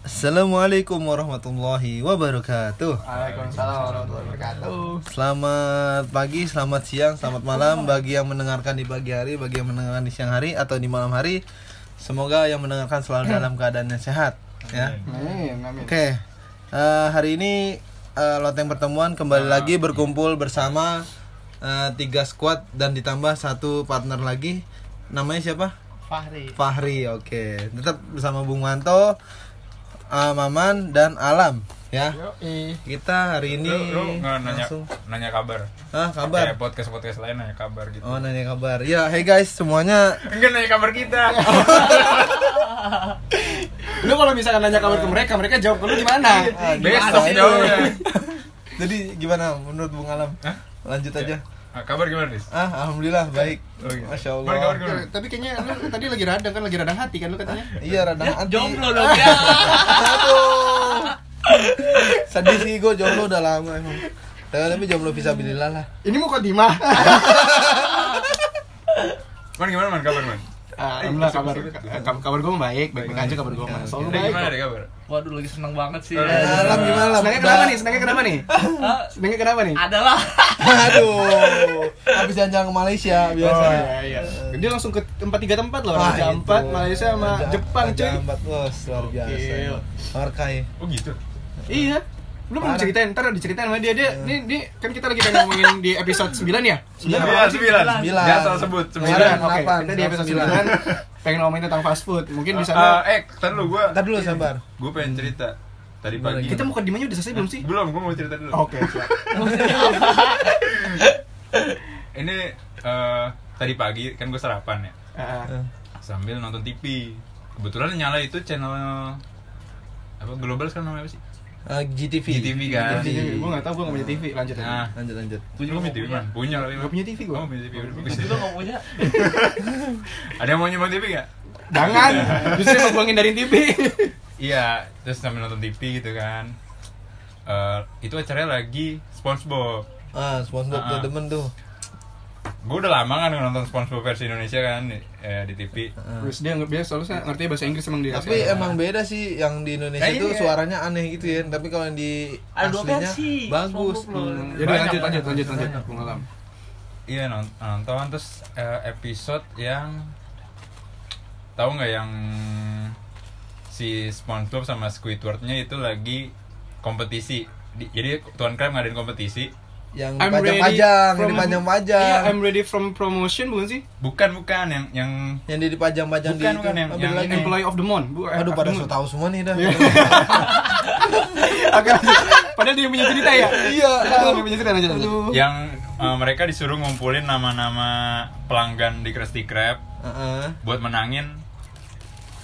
Assalamualaikum warahmatullahi wabarakatuh. Waalaikumsalam warahmatullahi wabarakatuh. Selamat pagi, selamat siang, selamat malam bagi yang mendengarkan di pagi hari, bagi yang mendengarkan di siang hari atau di malam hari. Semoga yang mendengarkan selalu dalam keadaan yang sehat, ya. Amin, amin. Oke, eh, hari ini eh, loteng pertemuan kembali lagi berkumpul bersama eh, tiga squad dan ditambah satu partner lagi. Namanya siapa? Fahri. Fahri. Oke, tetap bersama Bung Wanto, eh, Maman dan Alam, ya. Yoi. Kita hari ini lu, lu nanya langsung nanya kabar ah kayak kabar. podcast podcast lain nanya kabar gitu Oh nanya kabar. Ya, hey guys semuanya. enggak nanya kabar kita Lu kalau misalkan nanya kabar ke mereka, mereka jawab ke lu gimana? Ah, besok jawabnya Jadi gimana menurut Bung Alam? Hah? Lanjut aja. Ah, kabar gimana Dis? Ah, alhamdulillah baik. Oh, iya. Masya Kabar, kabar, Allah. gimana? Tapi kayaknya lu tadi lagi radang kan, lagi radang hati kan lu katanya. Iya, radang hati. Jomblo dong ya. Aduh. Sedih sih gue jomblo udah lama emang. Tapi tapi jomblo bisa bilillah lah. Ini mau Dimah. Man gimana man kabar man? Alhamdulillah kabar kabar, kabar gue baik, baik baik aja kabar gue Ada baik. gimana deh kabar? Waduh lagi seneng banget sih. Eh, Alam gimana? Kenapa nih? Senangnya kenapa nih? Ah, Senangnya kenapa nih? adalah Aduh. Habis jalan-jalan ke Malaysia biasa. Oh, iya, iya. Dia langsung ke tempat tiga tempat loh, Raja itu. Ampat, Malaysia sama Raja- Jepang, Raja cuy. Ampat, bos, luar biasa. Markai. Oh gitu? Iya. Lu belum Parah. ceritain, ntar diceritain sama dia. Dia, ini, ini kan kita lagi pengen ngomongin di episode 9 ya? Iya. Sembilan, sembilan Sembilan. Jangan salah sebut Sembilan. Sembilan Oke, delapan, kita di episode sembilan. 9 pengen ngomongin tentang fast food. Mungkin di Eh, sana Eh, tar dulu gua Ntar dulu sabar. Gua pengen cerita Tadi pagi kita mau ke dimanya udah selesai belum sih? Belum, gua mau cerita dulu Oke, siap. Ini eh, Tadi pagi kan gua sarapan ya Eh, Sambil nonton TV Kebetulan nyala itu channel apa global sekarang namanya apa sih? Eh, GTV. GTV kan. Jadi gue gak tau gue gak punya TV, lanjut aja. Nah, Lanjut lanjut. Lu juga punya TV man? Punya Gak punya TV gue. Oh, punya TV. udah bagus. Itu nggak punya. Ada yang mau nyumbang TV gak? Jangan, justru emang gue ngindarin TV. Iya, terus sambil nonton TV gitu kan. Eh, itu acaranya lagi SpongeBob. Ah, SpongeBob Ah, tuh ah. demen tuh. Gue udah lama kan nonton SpongeBob versi Indonesia kan di, eh, di TV. Terus dia nggak biasa, soalnya ngerti bahasa Inggris emang dia. Tapi emang beda sih yang di Indonesia Eh, itu iya. suaranya aneh gitu ya. Tapi kalau yang di Ada aslinya versi, bagus. Hmm. Jadi Banyak, lanjut, lanjut, banyak. lanjut, lanjut. Banyak. Pengalaman. Iya non- nonton terus eh, episode yang tahu nggak yang si SpongeBob sama Squidwardnya itu lagi kompetisi. Di- jadi Tuan Krab ngadain kompetisi. Yang I'm ready dipajang-pajang, yang from- dipajang-pajang. Iya, I'm ready from promotion bukan sih? Bukan bukan yang yang Yang dia dipajang-pajang di Bukan, itu. bukan, yang- yang lagi. ini. Employee of the month. Bu, eh, Aduh pada so tahu semua nih dah. Iya. Oke, lanjut. Padahal dia punya cerita ya. Iya. Dia punya cerita lanjut. yang eh, mereka disuruh ngumpulin nama-nama pelanggan di Krusty Krab Heeh. buat menangin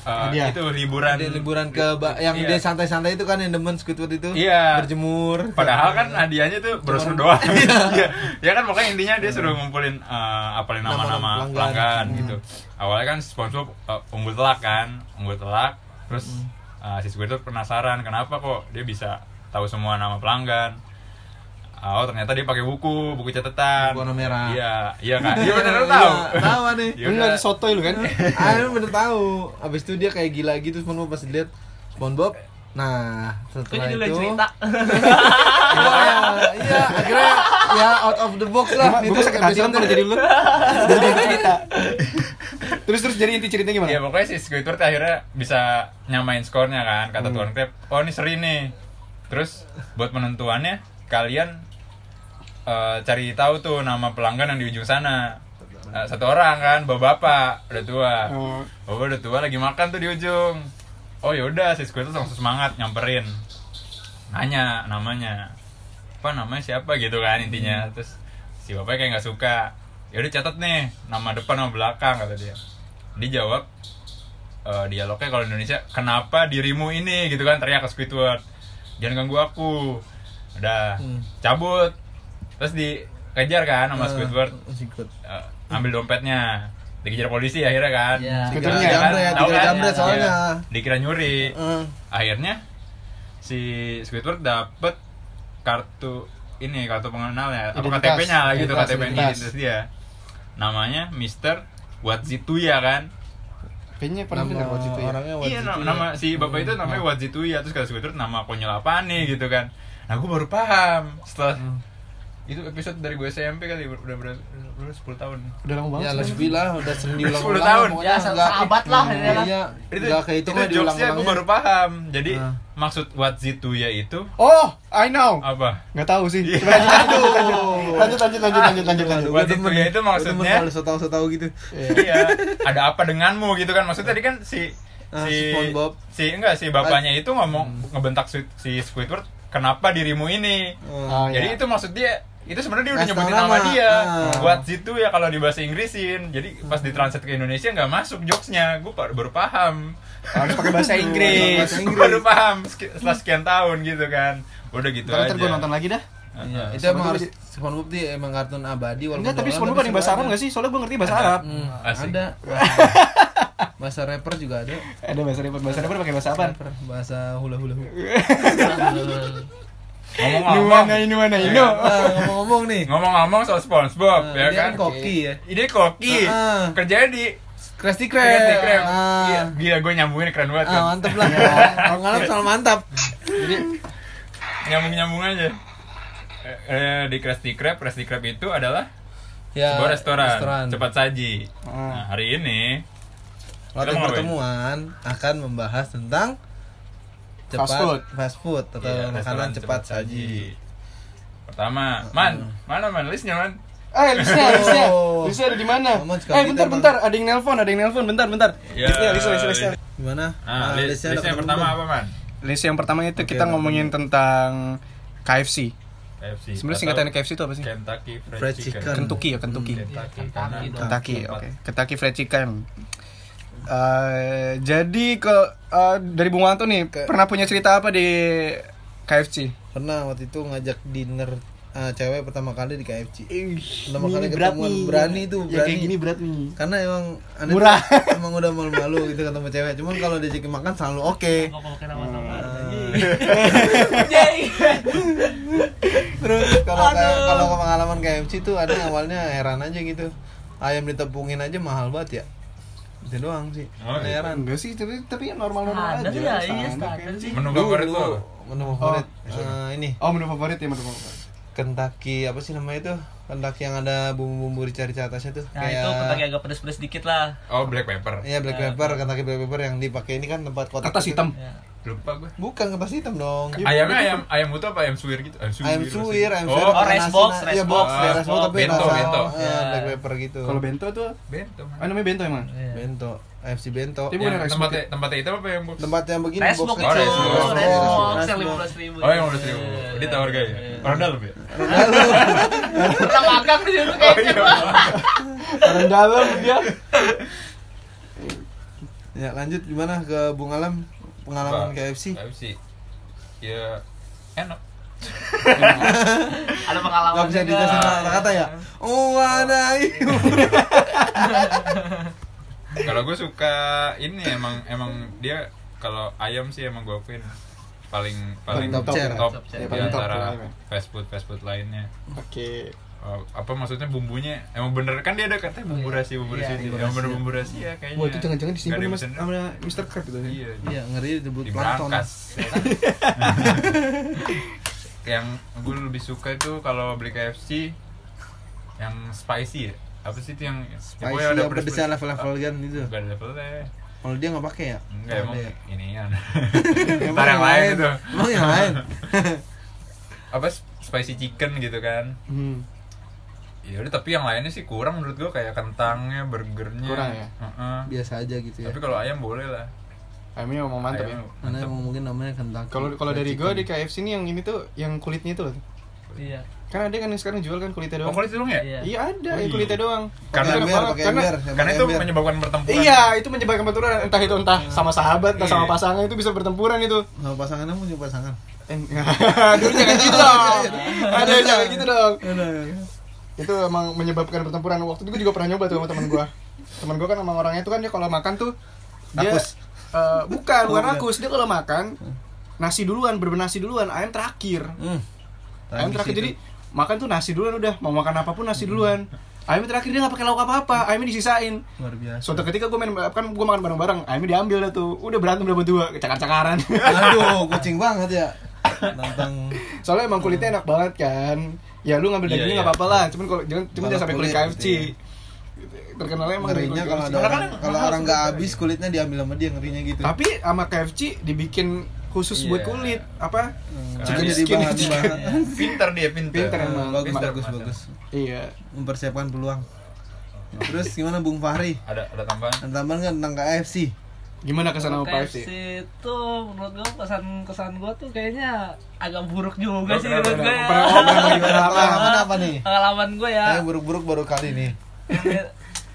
Hadiah. itu liburan Dia liburan ke ba- yang Iya. dia santai-santai itu kan yang demen Squidward itu. Iya. Berjemur. Padahal kan hadiahnya tuh brosur doang. Iya. ya kan pokoknya intinya dia suruh ngumpulin eh, apalin nama-nama pelanggan, pelanggan. gitu. Awalnya kan si SpongeBob eh, unggul telak kan, unggul telak. Terus eh, si Squidward penasaran kenapa kok dia bisa tahu semua nama pelanggan. Oh ternyata dia pakai buku, buku catatan. Buku warna merah. Iya, iya kan. Iya benar tahu. Iya, tahu nih. Ya Lu udah. nggak sotoy lu kan? ah lu bener tahu abis itu dia kayak gila gitu SpongeBob pas dilihat SpongeBob nah setelah itu yang cerita? iya iya akhirnya ya out of the box lah Gue sakit hati kan kalau jadi lu. Jadi cerita. Terus terus jadi inti ceritanya gimana? Iya pokoknya si Squidward akhirnya bisa nyamain skornya kan kata Hmm. Tuan Crab oh ini seri nih terus buat penentuannya kalian eh, cari tahu tuh nama pelanggan yang di ujung sana. Eh, satu orang kan bapak-bapak udah tua. Oh. bapak udah tua lagi makan tuh di ujung. Oh yaudah si Squidward langsung semangat nyamperin. Nanya namanya. Apa namanya siapa? Gitu kan intinya. Terus si bapaknya kayak nggak suka. Ya udah catat nih nama depan nama belakang kata dia. Dia jawab eh, dialognya kalau Indonesia kenapa dirimu ini? Gitu kan teriak ke Squidward. Jangan ganggu aku. Udah Hmm. cabut terus dikejar kan sama Ah, Squidward Squidward Eh, ambil dompetnya dikejar polisi akhirnya kan Iya. Squidwardnya Dikira- jambret, kan, tahu kan? jambret Iya. soalnya. dikira nyuri Eh, akhirnya si Squidward dapet kartu ini kartu pengenalnya apa. KTP-nya lah gitu Identitas, KTP identitas. identitas dia namanya Mister Wadzituya kan Kayaknya pernah Nama dengar ya. orangnya Iya, nama, nama si bapak itu namanya Wajituya terus kata Squidward nama konyol apa nih gitu kan. Nah, gue baru paham setelah itu episode dari gue SMP kali udah udah udah sepuluh tahun. Udah lama banget ya lebih lah udah sering diulang sepuluh tahun. ya sahabat lah ya. Iya, itu nggak kayak itu mah diulang aku baru paham. Jadi uh. maksud what itu ya itu oh I know. Apa? Nggak tahu sih. Yeah. lanjut lanjut lanjut. Lanjut lanjut lanjut lanjut lanjut lanjut. Lanjut what lanjut ya itu maksudnya lanjut so lanjut so lanjut gitu. Iya. Ada apa denganmu gitu kan? Lanjut tadi kan ah, si si SpongeBob. si enggak si bapaknya itu ngomong hmm. ngebentak si Squidward kenapa dirimu ini? Oh. Ah, iya. Jadi itu maksud dia itu sebenarnya dia udah nyebutin nama nama. dia Ah. buat situ ya kalau di bahasa Inggrisin jadi pas ditranslate ke Indonesia nggak masuk jokesnya gue baru paham Harus pakai bahasa Inggris. Bahasa Gue baru paham setelah sekian tahun gitu kan udah gitu Ntar aja gue nonton lagi dah. Iya, itu SpongeBob emang harus SpongeBob dia emang kartun abadi walaupun Enggak, tapi SpongeBob ada yang bahasa Arab nggak sih? Soalnya gue ngerti bahasa Arab. Hmm, Asik. ada. bahasa rapper juga ada. Ada bahasa rapper, bahasa rapper pakai bahasa apa? Rapper, bahasa hula hula. ngomong-ngomong Nuana Nuana Iya. Ino. Nah, ngomong-ngomong nih. ngomong-ngomong soal SpongeBob Nah, ya kan kan koki ya. Ide koki Ah. kerjanya di Krusty Krusty Krab. Krab. Ah. Iya, Gila gue nyambungin keren banget Ah, kan. mantep lah. Kalau ngalap selalu mantap. Jadi nyambung-nyambung aja. Eh, eh, di Krusty Krab, Krusty Krab itu adalah Ya, sebuah restoran, cepat saji. Ah. Nah, hari ini Waktu pertemuan akan membahas tentang cepat Fast food. fast food atau iya, makanan restoran cepat saji. Pertama, Man, mana man listnya man? Eh, Lisa, Lisa, Oh. Lisa ada di mana? Suka Eh, bentar, bentar, ada yang nelpon, ada yang nelpon, bentar, bentar. Ya, Ya, Lisa, Lisa, Lisa. Gimana? Nah, li- listnya list, udah yang pertama apa man? List yang pertama itu kita ngomongin tentang KFC. KFC. Sebenarnya singkatan KFC itu apa sih? Kentucky Fried, Fried Chicken. Chicken. Kentucky ya, Kentucky. Kentucky. Kentucky. Kentucky, oke. Kentucky Fried Chicken. Eh, jadi ke eh, dari Bung Wanto nih Ke- pernah punya cerita apa di KFC? Pernah waktu itu ngajak dinner eh, cewek pertama kali di KFC. Pertama Ini kali berat ketemuan nih. berani tuh, Ya kayak berani. gini berat nih. Karena emang aneh Murah. tuh, emang udah malu-malu gitu ketemu cewek. Cuman kalau diajakin makan selalu oke. Nama nama. Terus kalau kayak kalau ke pengalaman KFC tuh ada yang awalnya heran aja gitu. Ayam ditepungin aja mahal banget ya. Itu doang sih. Oh, heran. Enggak sih, tapi tapi normal-normal Ada aja. ya, iya standar sih. Menu favorit lo? Menu favorit. Eh, ini Oh, menu favorit ya menu favorit. Kentucky apa sih namanya itu? Kentucky yang ada bumbu-bumbu rica-rica atasnya tuh. Nah itu Kentucky agak pedes-pedes dikit lah. Oh, black pepper. Iya black pepper, Kentucky black pepper yang dipakai ini kan tempat kotak. Kertas itu. hitam. Ya. Lupa gue. Bukan kertas hitam dong. Ayamnya ayam ayam utuh apa ayam suwir gitu? Ayam suwir. Ayam suwir, ayam oh, suwir. Oh, pakai rice box, rice iya, box. iya, rice box tapi Bento, rasa- bento. eh, Ya. black pepper gitu. Kalau bento tuh, bento. ah namanya bento emang. Iya. bento, AFC bento. Tapi bukan tempatnya box. tempatnya itu apa yang box? Tempat yang begini box. Oh, rice box. Oh, rice box lima belas ribu. Oh, yang udah seribu. Ini tawar gaya. Orang dalam ya? Pernah makan di situ Oh kayaknya. iya. Orang dalam dia. Ya lanjut gimana ke Bung Alam pengalaman Apa? KFC? KFC. Ya enak. Ada pengalaman Gak bisa dikasih kata-kata ya? Oh ada itu. Kalau gue suka ini emang emang dia kalau ayam sih emang gue akuin paling paling Top top, chair. top, Top chair. di Ya, paling top antara lah, ya. fast food fast food lainnya. Oke. Oh, apa maksudnya bumbunya emang bener kan dia ada katanya bumbu rahasia bumbu Iya, rahasia bumbu emang bener rahasia. bumbu rahasia kayaknya Wah, itu jangan-jangan disimpan Nggak ada mas sama Mr. Crab itu. ya? iya Iya ngeri disebut di plankton. yang gue lebih suka itu kalau beli KFC yang spicy ya apa sih itu yang Spicy pokoknya ada apa pedes- bisa level-level kan gitu. Gak ada levelnya Kalau dia nggak pakai ya? Enggak Oh, emang ya? inian Emang Ntar yang lain itu Emang yang lain. Apa spicy chicken gitu kan Hmm. Ya udah tapi yang lainnya sih kurang menurut gua kayak kentangnya, burgernya. Kurang ya? Heeh. Biasa aja gitu ya. Tapi kalau ayam boleh lah. Ayamnya emang mantap ya. Ayam Karena mantap. emang mungkin namanya Kentucky. Kalau kalau dari gue di KFC ini yang ini tuh yang kulitnya tuh. Iya. Kan ada kan yang sekarang jual kan kulitnya Oh, doang. kulit dong ya? Iya. Iya ada Oh, iya. kulitnya doang. Karena ember, banget, pakai karena ember, Karena itu ember. menyebabkan pertempuran. Iya, itu menyebabkan pertempuran entah itu entah sama sahabat, entah sama Iya. pasangan itu bisa bertempuran itu. Sama pasangan kamu juga pasangan. Eh, Dulu jangan gitu dong. Ada jangan gitu dong. Itu emang menyebabkan pertempuran. Waktu itu gue juga pernah nyoba tuh sama teman gue. Teman gue kan emang orangnya tuh kan dia kalau makan tuh dia Rakus. eh, bukan, Oh, bukan bukan. rakus. Dia kalau makan nasi duluan, bener nasi duluan, ayam terakhir. Hmm. ayam terakhir jadi makan tuh nasi duluan udah mau makan apa pun nasi duluan ayamnya terakhir dia nggak pakai lauk apa-apa ayamnya disisain luar biasa suatu ketika gue main kan gue makan bareng-bareng ayamnya diambil dah tuh udah berantem udah berdua cakar-cakaran aduh kucing banget ya tentang soalnya emang kulitnya enak banget kan ya lu ngambil Iya, dagingnya iya. nggak apa-apa lah. Cuman kalau jangan cuman jangan sampai kulit KFC. iya. terkenalnya emang dari ngerinya kulit kalau ada orang kalau orang nggak habis kulitnya diambil sama dia ngerinya gitu. Tapi sama KFC dibikin khusus buat kulit. Apa? Hmm, Chicken jadi bahan bahan pinter dia pinter. Pinter emang. bagus Pinter, bagus pinter. bagus. Iya. Mempersiapkan peluang. Terus gimana Bung Fahri? Ada ada tambahan? Ada tambahan nggak tentang KFC gimana kesan sama KFC KFC itu menurut gua kesan kesan gua tuh kayaknya agak buruk juga Oh, sih menurut gua ya. Pengalaman. apa nih Pengalaman gua ya. yang buruk-buruk baru kali nih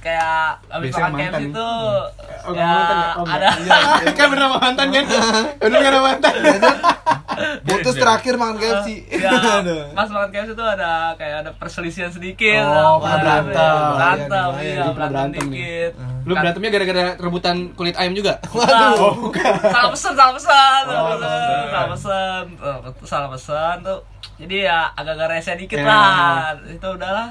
kayak abis Biasanya makan KFC itu Oh, ya nggak mantan ya? Oh, ada enggak. kan bener sama mantan kan bener kan mantan putus Beda. terakhir makan KFC. ya, pas makan KFC itu ada kayak ada perselisihan sedikit. Oh, pernah berantem. ya, berantem Iya, iya iya, berantem dikit. Lu berantemnya gara-gara rebutan kulit ayam juga? Waduh. Salah. Pesen salah pesen salah Oh, pesen. salah pesen Oh, salah pesen tuh. Jadi ya agak-agak rese dikit Ya. lah. Itu udahlah.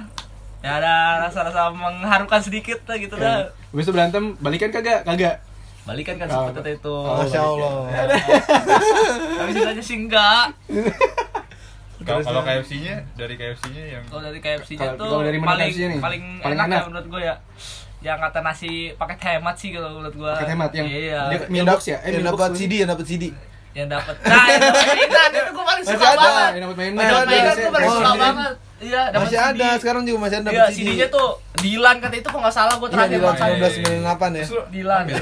Ya ada rasa-rasa mengharukan sedikit lah gitu dah. Habis itu berantem, balikan kagak? Kagak. Balikan kan Oh, seperti itu. masya Allah. Tapi sisanya sih enggak. Kalau kalau KFC-nya dari KFC-nya yang kalau dari KFC-nya Kalau- tuh kalau dari paling KFC-nya nih, paling, paling enak, enak. ya menurut gue ya. Yang kata nasi paket hemat sih kalau menurut gue Paket hemat yang iya. dapat ya? Eh, yang dapat. CD yang dapat CD yang dapat nah yang dapat mainan itu gue paling suka banget. yang dapat mainan. Yang dapat mainan gue paling Oh, suka CD. banget iya dapat masih ada CD. sekarang juga masih ada Iya, CD CD-nya tuh Dilan kata itu kok nggak salah gue iya terakhir di tahun makan. 1998 ya Terus Dilan. ambil?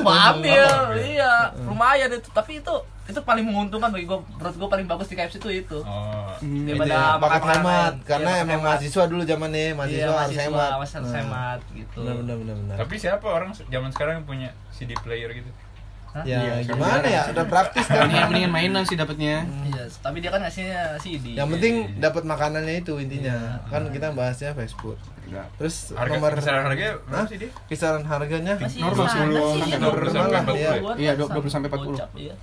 Gua ambil, ambil. iya. Lumayan itu, tapi itu itu paling menguntungkan bagi gue. Menurut gue paling bagus di KFC itu itu. oh Hmm. Daripada ya, makan hemat lain. karena Iya, paket emang hemat. mahasiswa dulu zamannya mahasiswa Iya, harus mahasiswa, hemat mahasiswa harus Nah, hemat gitu. benar benar benar benar tapi siapa orang zaman sekarang yang punya CD player gitu Hah? ya Iya, gimana ya? udah praktis kan? Mendingan, mendingan mainan sih dapatnya. Iya, tapi dia kan ngasihnya CD. yang penting dapat makanannya itu intinya. Kan kita bahasnya fast food terus harga nomor kisaran harganya berapa sih dia kisaran harganya? Masih Normal sana 10 sih, orang 20 sampai 40 Iya. Iya, lah, 20 sampai 40. gocap, Iya,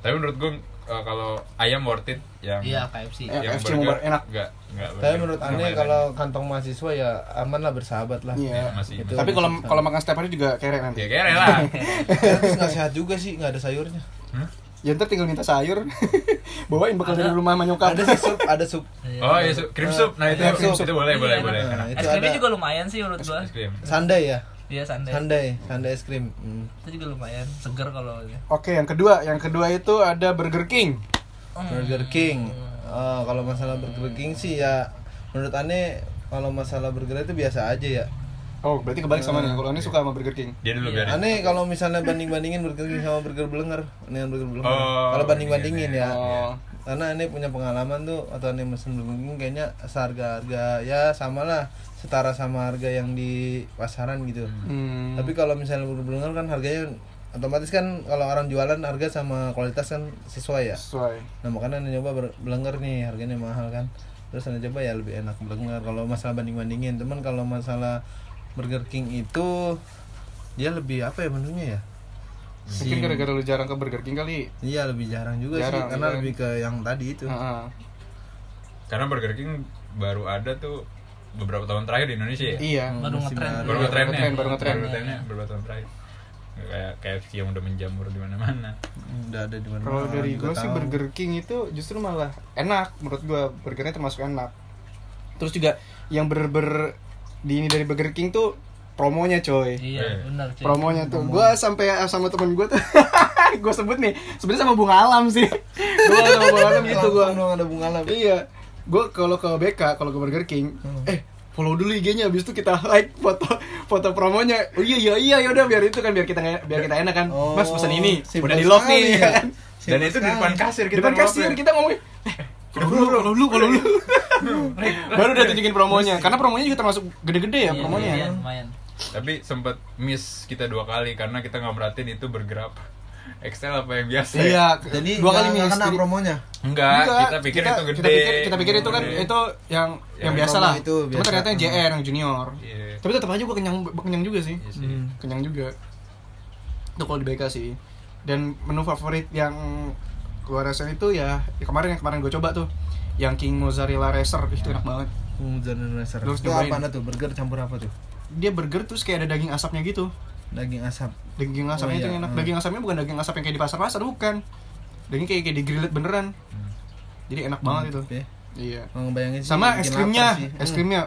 tapi menurut gue uh, kalau ayam worth it yang Iya, KFC. Eh, yang KFC mau burger enak. enggak enggak tapi menurut aneh kalau kantong mahasiswa ya aman lah bersahabat lah Iya. masih Itu. Tapi kalau kalau makan setiap hari juga kere ya nanti. kere lah terus nggak sehat juga sih nggak ada sayurnya Ya ntar tinggal minta sayur. Bawain bekal dari rumah sama nyokap. ada sih sup ada sup oh iya su- cream soup nah itu Cream itu soup. boleh boleh Iya, boleh. Nah, itu Es krimnya ada. juga lumayan sih menurut gua. krim sandai ya Iya, sandai. sandai sandai es krim Hmm. Itu juga lumayan seger kalau ini. Oke, yang kedua, yang kedua itu ada Burger King. Burger King Eh, kalau masalah Burger King sih ya menurut aneh kalau masalah burger itu biasa aja ya Oh, berarti kebalik sama nih. Kalau ini suka sama Burger King. dia dulu Iya. biarin aneh kalau misalnya banding bandingin Burger King sama burger Blenger dengan burger Blenger Oh, kalau banding bandingin iya, ya Oh. karena aneh punya pengalaman tuh atau aneh mesen Burger King kayaknya seharga harga ya sama lah setara sama harga yang di pasaran gitu Hmm. tapi kalau misalnya burger Blenger kan harganya otomatis kan kalau orang jualan harga sama kualitas kan sesuai ya sesuai. Nah makanya ane nyoba ber- Blenger nih harganya mahal kan Terus ane coba ya lebih enak Blenger Kalau masalah banding-bandingin Teman kalau masalah Burger King itu Dia lebih apa ya menunya ya Mungkin gara-gara lu jarang ke Burger King kali. Iya lebih jarang juga Jarang, sih Karena iya. lebih ke yang tadi itu Heeh. karena Burger King baru ada tuh beberapa tahun terakhir di Indonesia ya Iya. Baru ngetren. baru. baru Iya, ngetrennya ngetren, baru ngetren. baru ngetrennya beberapa tahun terakhir kayak KFC yang udah menjamur di mana-mana Udah ada di mana Kalau dari gue sih Burger King itu justru malah enak menurut gue burgernya termasuk enak. Terus juga yang ber-ber di ini dari Burger King tuh promonya coy. Iya, Eh. benar cuy. Promonya tuh. Gue sampai sama temen gue tuh gue sebut nih sebenarnya sama bunga alam sih. Gue sama bunga alam gitu gue ada bunga alam. Iya. Gue kalau ke BK kalau ke Burger King eh follow dulu IG-nya habis itu kita like foto foto promonya. Oh iya iya iya yaudah biar itu kan biar kita biar kita enak kan. Oh, mas pesan ini simpel udah di love sekali. Nih ya. kan dan itu di depan kasir di kita depan kasir kita ngomong eh follow dulu. follow dulu follow dulu baru udah tunjukin promonya. Karena promonya juga termasuk gede-gede ya Iya, promonya Iya, lumayan. tapi sempat miss kita dua kali karena kita nggak merhatiin itu burger apa XL apa yang biasa iya Jadi dua kali miss. kena Jadi- promonya? Enggak, Enggak, kita pikir itu gede kita pikir kita pikir itu kan Gede. itu yang yang Yang biasa lah. Itu cuma biasa. ternyata yang JR yang junior. Iya. tapi tetap aja gua kenyang kenyang juga sih. Iya sih. Hmm. kenyang juga. Itu kalau di BK sih. Dan menu favorit yang gua rasain itu ya, ya kemarin yang kemarin gue coba tuh yang King Mozzarella Racer itu enak banget Golden Racer. Lu harus Itu apa tuh? Burger campur apa tuh? Dia burger terus kayak ada daging asapnya gitu. Daging asap. Daging asapnya Oh, itu iya. enak. Hmm. Daging asapnya bukan daging asap yang kayak di pasar-pasar bukan. Daging kayak kayak di grillet beneran. Jadi enak banget itu. Ya. Iya. Mau ngebayangin sih, Sama es krimnya, es Hmm. krimnya.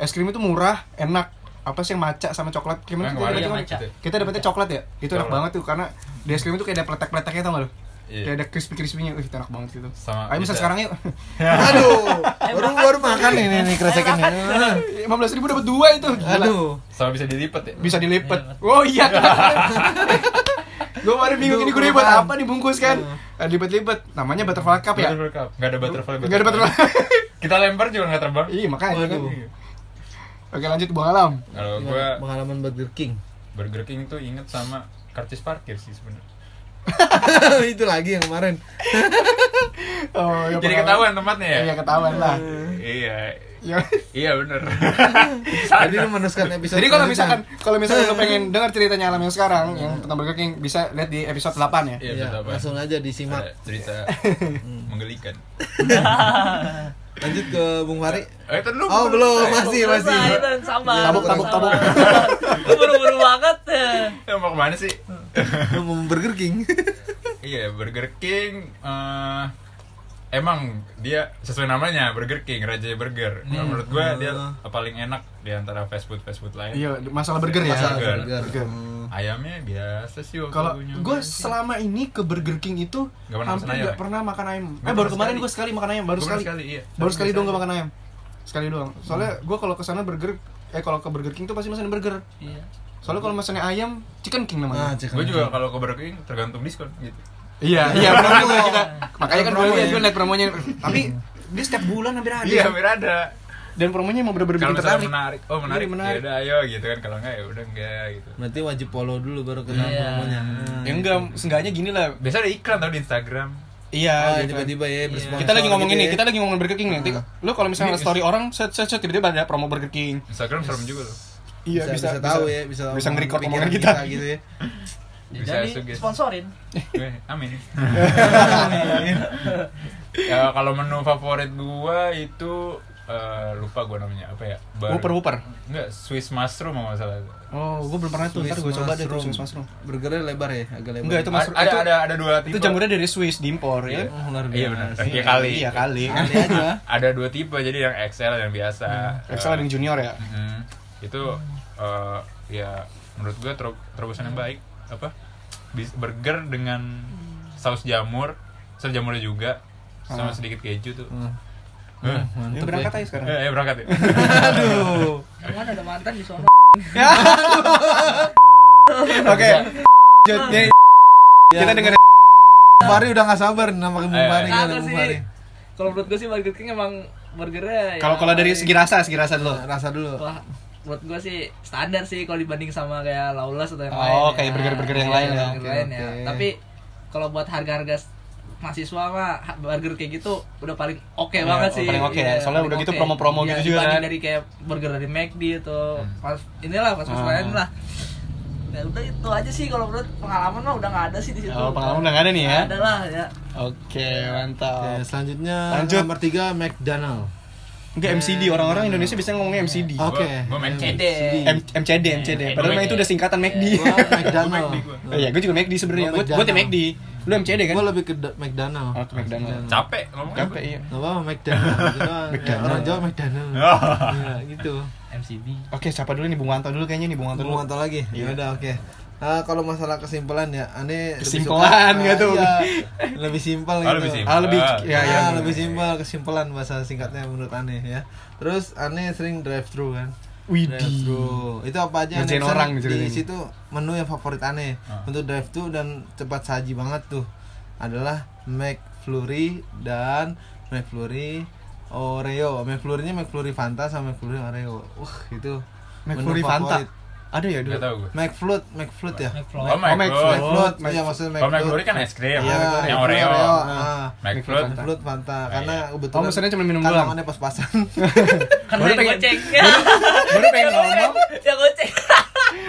Es krim itu murah, enak. Apa sih yang maca sama coklat? Gimana kita dapetnya? Kita coklat ya? Itu enak banget tuh karena di es krim itu kayak ada pletek-pleteknya tau gak lu? Iya. Kayak ada crispy-crispy-nya. Wih, itu enak banget gitu. Sama Ayo bisa. sekarang yuk. Aduh, baru baru makan nih nih, nih kresekan nih. 15 ribu dapat dua itu. Gila. Aduh. Sama bisa dilipat ya. Bisa dilipet. Oh iya. gue kemarin bingung ini gue buat apa nih bungkus kan? Ah, Lipet-lipet. Namanya butterfly cup ya? Butterfly Cup. Nggak ada butterfly. Enggak ada butterfly. Kita lempar juga nggak terbang. Iya, makanya kan. Oke, lanjut Bang Alam. Kalau gua pengalaman Burger King. Burger King tuh inget sama karcis parkir sih sebenarnya. itu lagi yang kemarin. Oh, ya Jadi pengalaman. ketahuan tempatnya ya? Iya, ketahuan lah. Iya. Ya. Iya bener. Jadi lu meneruskan episode. Jadi kalau misalkan kalau misalkan lo pengen dengar ceritanya Alam yang sekarang yang tentang Burger King bisa lihat di episode 8 ya. Iya, Iya, Pak. langsung aja disimak. Cerita menggelikan. Lanjut ke Bung Fari. Eh, dulu. Oh, belum, masih masih. Selesai, dan sabar. Tabuk, tabuk, tabuk. Lu buru-buru banget ya. Ya, mau ke mana sih? Mau Burger King. Iya, Burger King eh emang dia sesuai namanya Burger King, Raja Burger. Kalau menurut gua dia paling enak di antara fast food fast food lain. Iya, masalah burger ya. Masalah burger. burger. Burger. Hmm. Ayamnya biasa sih waktu Kalau gue selama ini ke Burger King itu Nggak pernah hampir makan ayam nggak ya? pernah makan ayam. Eh Nggak baru kemarin gue sekali makan ayam, baru Gua sekali. sekali, iya. Baru sekali doang gak makan ayam. Sekali doang. Soalnya gue kalau ke sana burger, eh kalau ke Burger King tuh pasti pesan burger. Iya. Soalnya kalau pesannya ayam, chicken king namanya. cek Gue juga kalau ke Burger King tergantung diskon gitu. Iya, iya benar benar kita. Makanya kan gue Promo lihat ya. gue promonya. Tapi dia setiap bulan hampir ada. Iya, hampir ada. Dan promonya emang bener-bener bikin tertarik. menarik, oh menarik, Iya, menarik. ya udah ayo gitu kan. Kalau enggak ya udah enggak gitu. Berarti wajib follow dulu baru kena Iya. promonya. Nah, Ya enggak, seenggaknya gini lah. Biasa ada iklan tau di Instagram. Iya, gitu. tiba-tiba ya bersponsor Kita lagi ngomong gitu ini, ya. kita lagi ngomong Burger King nanti. Lu kalau misalnya Ini- story orang, set set set tiba-tiba ada promo Burger King. Instagram serem juga loh. Iya, bisa, bisa, tahu ya, bisa bisa nge-record omongan kita. gitu ya. Bisa Jadi sugesti. sponsorin. Eh, Amin. ya kalau menu favorit gua itu eh, lupa gua namanya apa ya? Bar- Whopper Whopper. Enggak, Swiss mushroom nggak salah. Oh, gue belum pernah tuh. Ntar gue coba deh tuh Swiss mushroom. Burgernya lebar ya, agak lebar. Enggak, itu Ada, mushroom. ada itu, ada ada dua tipe. itu jamurnya dari Swiss diimpor ya. Oh, luar biasa. Iya benar. Iya kali. Iya kali. Kali aja. Ada dua tipe jadi yang XL dan biasa. Excel ada yang junior ya. Hmm, itu eh, ya menurut gua ter terobosan yang baik apa burger dengan saus jamur saus jamurnya juga sama Ah. sedikit keju tuh Hmm. Eh, Ini Mantep berangkat ya. aja sekarang. eh, eh, berangkat ya Aduh. Mana ada mantan di sono. Oke. Lanjut nih. Kita dengerin Bung Fari udah gak sabar nama Bung Fari. Kalau menurut gue sih Burger King emang burgernya ya kalau kalau dari segi rasa, segi rasa dulu. Rasa dulu. Menurut gue sih standar sih kalau dibanding sama kayak Lawless atau yang Oh, lain. ya. kayak burger-burger yang Iya, lain ya. burger Oke, lain ya. oke. Tapi kalau buat harga-harga mahasiswa mah burger kayak gitu udah paling oke Oh, banget oh, sih. paling oke ya. Iya, Soalnya udah gitu oke. promo-promo Iya, gitu juga kan. dari kayak burger dari McD atau Hmm. pas inilah pas pas Ah. lain lah. Ya udah itu aja sih kalau menurut pengalaman mah udah nggak ada sih di situ. Oh, pengalaman udah nggak ada nih ya. Ada lah ya. Oke, Oke, mantap. selanjutnya Lanjut. nomor 3 McDonald. Enggak MCD, orang-orang Indonesia bisa ngomongnya MCD. Oke. Gua MCD. M MCD, MCD. Padahal mah itu udah singkatan McD. Gua McDonald. Oh iya, gue juga McD sebenarnya. Gua Gue gue tim. McD. Lu MCD kan? Gua lebih ke McDonald. Oh, ke McDonald. capek ngomongnya Capek iya. Gak apa-apa McDonald gitu. Orang Jawa McDonald. Oh. Iya, gitu. MCD. Oke, siapa dulu nih Bung Wanto dulu kayaknya nih Bung Wanto Tunggu dulu. mantau lagi. Ya Iya. udah oke. Ah, kalau masalah kesimpulan ya, aneh lebih Kesimpulan suka- nggak tuh? iya, lebih simpel Oh, gitu. lebih simpel. Ah, lebih Ah, ya ya. Ya, lebih simpel kesimpulan bahasa singkatnya menurut aneh ya. Terus aneh sering drive thru kan. Widih. Drive thru. Itu apa aja pesan orang nih di ceritanya. situ menu yang favorit aneh. Ah. Untuk drive thru dan cepat saji banget tuh adalah McFlurry dan McFlurry Oreo. McFlurry-nya McFlurry Fanta sama McFlurry Oreo. Wah, itu menu McFlurry Fanta. favorit. Ada ya dulu. McFlood, McFlood ya. McFly. Oh, Oh, McFlood. McFlood. McFlood, Mac- iya maksudnya Kalau. McFlurry kan es krim. Iya, yang McFlurry Oreo. Ah. McFlood. Fanta. McFlood Fanta karena Oh, kebetulan maksudnya cuma minum doang. kantongannya pas-pasan. Kan Baru pengen- goceng. Baru pengen ngomong, Ya goceng.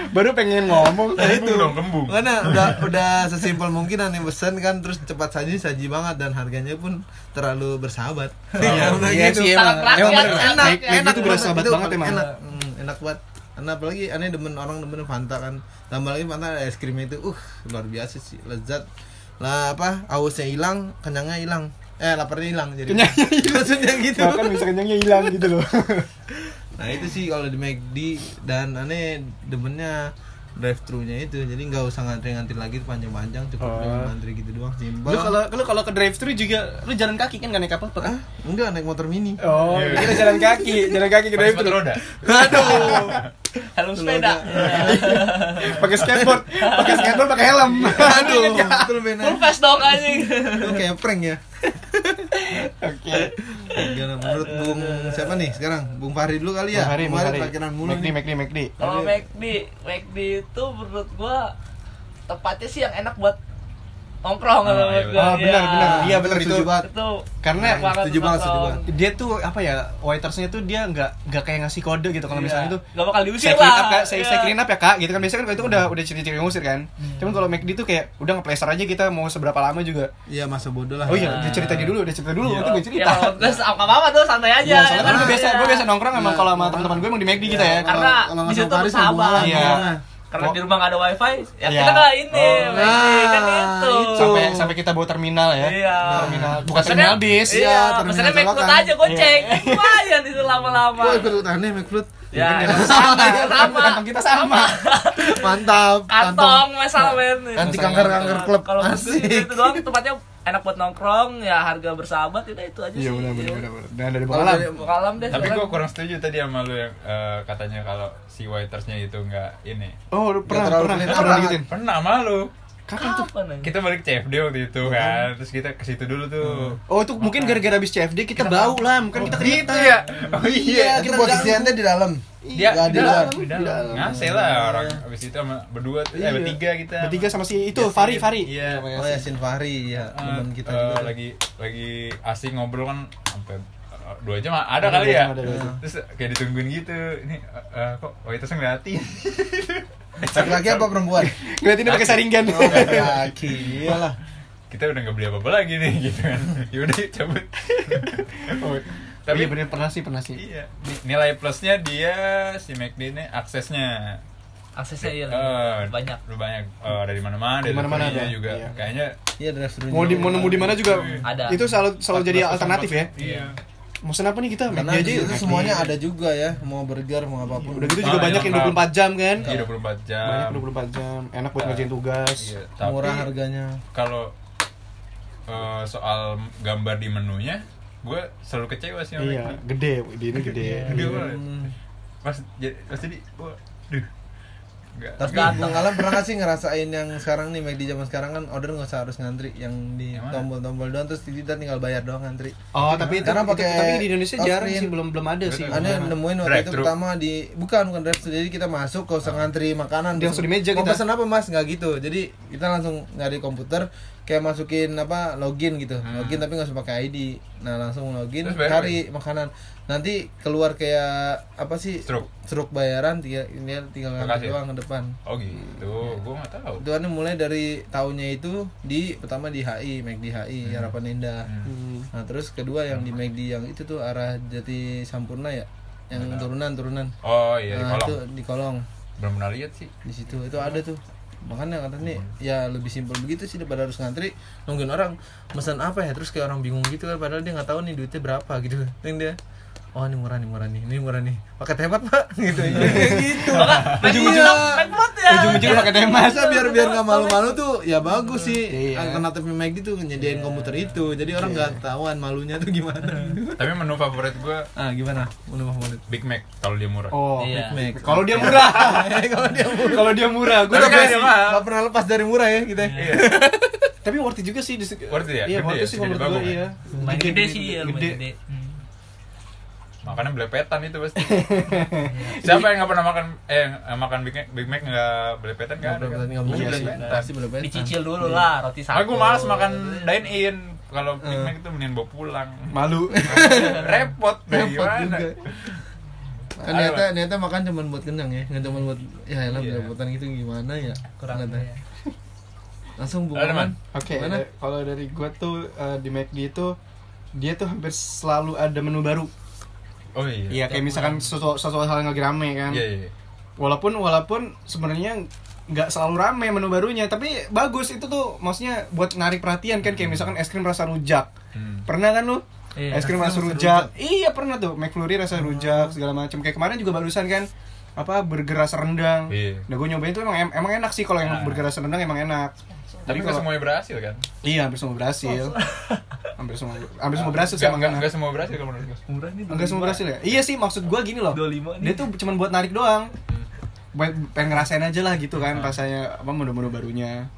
Baru pengen ngomong. Kembung dong, kembung. Karena udah udah sesimpel mungkin nih pesen kan terus cepat saji saji banget dan harganya pun terlalu bersahabat. Iya, udah iya gitu. sih Sangat emang. rakyat, Emang bener. enak, Make- make enak itu bersahabat Itu banget emang. Enak, Hmm, enak banget. Karena apalagi aneh demen orang demen Fanta kan. Tambah lagi Fanta ada es krimnya itu, uh luar biasa sih, lezat. Lah apa? Hausnya hilang, kenyangnya hilang. Eh, laparnya hilang jadi. Kenyangnya hilang. Maksudnya gitu. Bahkan bisa kenyangnya hilang gitu loh. Nah, itu sih kalau di McD dan aneh demennya drive thru-nya itu. Jadi nggak usah ngantri-ngantri lagi panjang-panjang, cukup Oh. dengan ngantri gitu doang, simpel. Lu kalau lu kalau ke drive thru juga lu jalan kaki kan gak naik apa apa kan? Ah, enggak naik motor mini. Oh, Iya. kira jalan kaki, jalan kaki ke drive thru. roda. Aduh. helm sepeda Pakai skateboard, pakai skateboard, pakai helm. Aduh, betul benar. full face dong anjing Itu kayak prank ya. Oke. Gimana menurut Bung siapa nih sekarang? Bung Fahri dulu kali ya. Bung Hari, Bung Hari. parkiran mulu nih. McD, McD. kalau McD McD itu menurut gua tepatnya sih yang enak buat nongkrong kalau iya. Oh, benar, Iya. benar. Iya, benar itu. Setuju banget. itu Karena banget setuju banget, setuju nongkrong. dia tuh apa ya waitersnya tuh dia nggak nggak kayak ngasih kode gitu kalau Iya. misalnya tuh nggak bakal diusir saya clean lah up kak, saya, Iya. saya clean up ya kak gitu kan biasanya kan itu udah udah ciri-ciri ngusir kan cuman kalau McD tuh kayak udah nge-plaster aja kita mau seberapa lama juga Iya, masa bodoh lah. oh iya dia cerita dulu dia cerita dulu Iya. waktu gue Ya, cerita kalau gue sama apa tuh santai aja. Iya, soalnya kan gue biasa Iya. gue biasa nongkrong emang Iya. kalau sama teman-teman gue emang di McD kita ya Karena di situ bersahabat. Iya. Karena Oh. di rumah nggak ada wifi, ya Iya. kita nggak ini, Oh. Kan Nah, itu. itu. sampai sampai kita bawa terminal ya Iya. terminal bukan terminal bis Iya, Iya, terminal colokan. aja goceng. Lumayan itu lama-lama. Wah, ikut aneh McFruit. Ya, sama sama. kantong kita sama Mantap. Kantong mesal men. Anti kanker-kanker klub. Kalau gue itu doang tempatnya enak buat nongkrong, ya harga bersahabat udah itu aja iya sih. benar benar benar benar. dan dari Kalau Bakalam dari- deh. Tapi gue kurang setuju tadi sama lu yang eh, katanya kalau si waitersnya itu nggak ini. oh lu pernah pernah pernah banget. digituin Pernah sama lu. Kapan tuh Kapan anjing? Kita balik CFD waktu itu kan, terus kita ke situ dulu tuh. Oh itu mungkin gara-gara habis CFD kita bau lah, bukan kita Gitu keringetan. ya. Oh iya. Itu posisinya di dalam. Dia Nggak di di dalam, luar. di Di dalam. Ngasih lah orang abis itu sama berdua tuh, eh Iya. bertiga kita. Bertiga sama si itu Yasin. Fari Fari. Iya. Oh, Yasin Fahri ya, Ah, teman kita eh, juga. tuh. lagi lagi asik ngobrol kan sampai eh, dua jam ada Ada kali ya jam, ada dua jam. terus kayak ditungguin gitu ini eh, eh, kok waitersnya ngeliatin Laki-laki apa perempuan? Ngeliatinnya pakai saringan. Oh, laki. Iyalah. kita udah nggak beli apa-apa lagi nih gitu kan yaudah yuk cabut Oh, tapi iya bener pernah sih pernah sih. iya ni- nilai plusnya dia si McD ini aksesnya Aksesnya iya Eh, banyak. lu banyak eh, dari mana-mana Dari mana-mana ada, juga iya. kayaknya Iya, thru. Mau di mau nemu di mana juga Ada. itu selalu selalu jadi 14 alternatif ya. iya Mau pesan apa nih kita? Karena aja yuk. semuanya ada juga ya, mau burger, mau apa pun. Udah gitu Ah, juga banyak yang yang 24 jam kan. iya 24 jam Banyak 24 jam. Enak buat Ah. ngerjain tugas. Iya, tapi murah harganya. kalau eh, soal gambar di menunya gue selalu kecewa sih sama Iya, gede, di ini gede. Gede banget. Hmm. pas jadi pas jadi wah duh Tapi Bung Alam pernah gak sih ngerasain yang sekarang nih di zaman sekarang kan order nggak usah harus ngantri yang di tombol-tombol doang terus kita tinggal bayar doang ngantri. Oh, tapi itu, Karena pakai tapi di Indonesia jarang sih, belum belum ada sih. Betul. Aneh Belum. nemuin waktu itu pertama di bukan bukan drive jadi kita masuk gak usah ngantri makanan Dia langsung di meja mau kita. pesan apa mas nggak gitu jadi kita langsung nyari komputer kayak masukin apa login gitu. Hmm. login tapi nggak usah pakai ID nah langsung login Terus bayar cari makanan. Nanti keluar kayak apa sih? Struk. struk bayaran tinggal ini tinggal Makasih. ngantri doang ke depan. Oh gitu. Gue nggak tahu. Itu kan mulai dari tahunnya itu di pertama di HI McD HI Harapan Indah. Hmm. Hmm. nah terus kedua yang di McD yang itu tuh arah Jati Sampurna ya? Yang turunan turunan. Oh iya di nah, kolong. itu di kolong. Belum pernah lihat sih. Di situ. Itu ada tuh makanya kata nih ya lebih simpel begitu sih daripada harus ngantri nungguin orang pesan apa ya? Terus kayak orang bingung gitu kan padahal dia nggak tahu nih duitnya berapa gitu yang dia oh ini murah nih murah nih ini murah nih pakai hemat pak gitu gitu Ujung-ujungnya McFruit ya. Ujung-ujungnya pakai temas. masa biar biar nggak malu-malu tuh ya bagus sih Iya. alternatifnya McD tuh nyediain komputer itu jadi orang nggak tahuan malunya tuh gimana tapi menu favorit gue ah gimana menu favorit Big Mac kalau dia murah Oh, Iya. Mac kalau dia murah. kalau dia murah kalau dia murah, gue Tapi kan nggak pernah lepas dari murah ya kita iya Tapi worth it juga sih. di- Worth it ya? Iya, worth ya? it sih Segede menurut gue ya? iya. Gede sih, ya, lumayan Gede. Makannya belepetan itu pasti siapa yang nggak pernah makan eh makan Big Mac Big Mac nggak belepetan kan boleh nggak mungkin belepetan. pasti belepetan Dicicil dulu lah roti satu. Makanya gue males makan dine in kalau Big Eh. Mac itu mendingan bawa pulang Malu. repot repot juga kan niatnya niatnya makan cuma buat kenyang ya nggak cuma buat ya elah Iya. perebutan gitu gimana ya kurang ya. langsung bukan Man? Oke, da- kalau dari gua tuh eh, di McD itu dia tuh hampir selalu ada menu baru. Oh iya Iya, kayak misalkan sesuatu, sesuatu hal yang lagi rame kan. iya iya Walaupun walaupun sebenarnya nggak selalu rame menu barunya, tapi bagus itu tuh maksudnya buat narik perhatian kan kayak misalkan es krim rasa rujak. Hmm. Pernah kan lu? Iya. es krim rasa rujak. Iya, pernah tuh. McFlurry rasa rujak segala macam. Kayak kemarin juga barusan kan apa burger rasa rendang. Iya. Nah, gue nyobain tuh emang em- emang enak sih kalau yang Nah. burger rasa rendang emang enak. Tapi nggak kalau- semuanya berhasil kan Iya, hampir semua berhasil. hampir semua hampir semua berhasil sih Nggak- emang nggak enak. nggak semua berhasil kalau menurut gue Murah nih. Enggak semua berhasil ya? Iya sih, maksud gua gini loh. 25 nih. Dia tuh cuma buat narik doang. Buat pengen ngerasain aja lah gitu kan rasanya apa menu-menu barunya.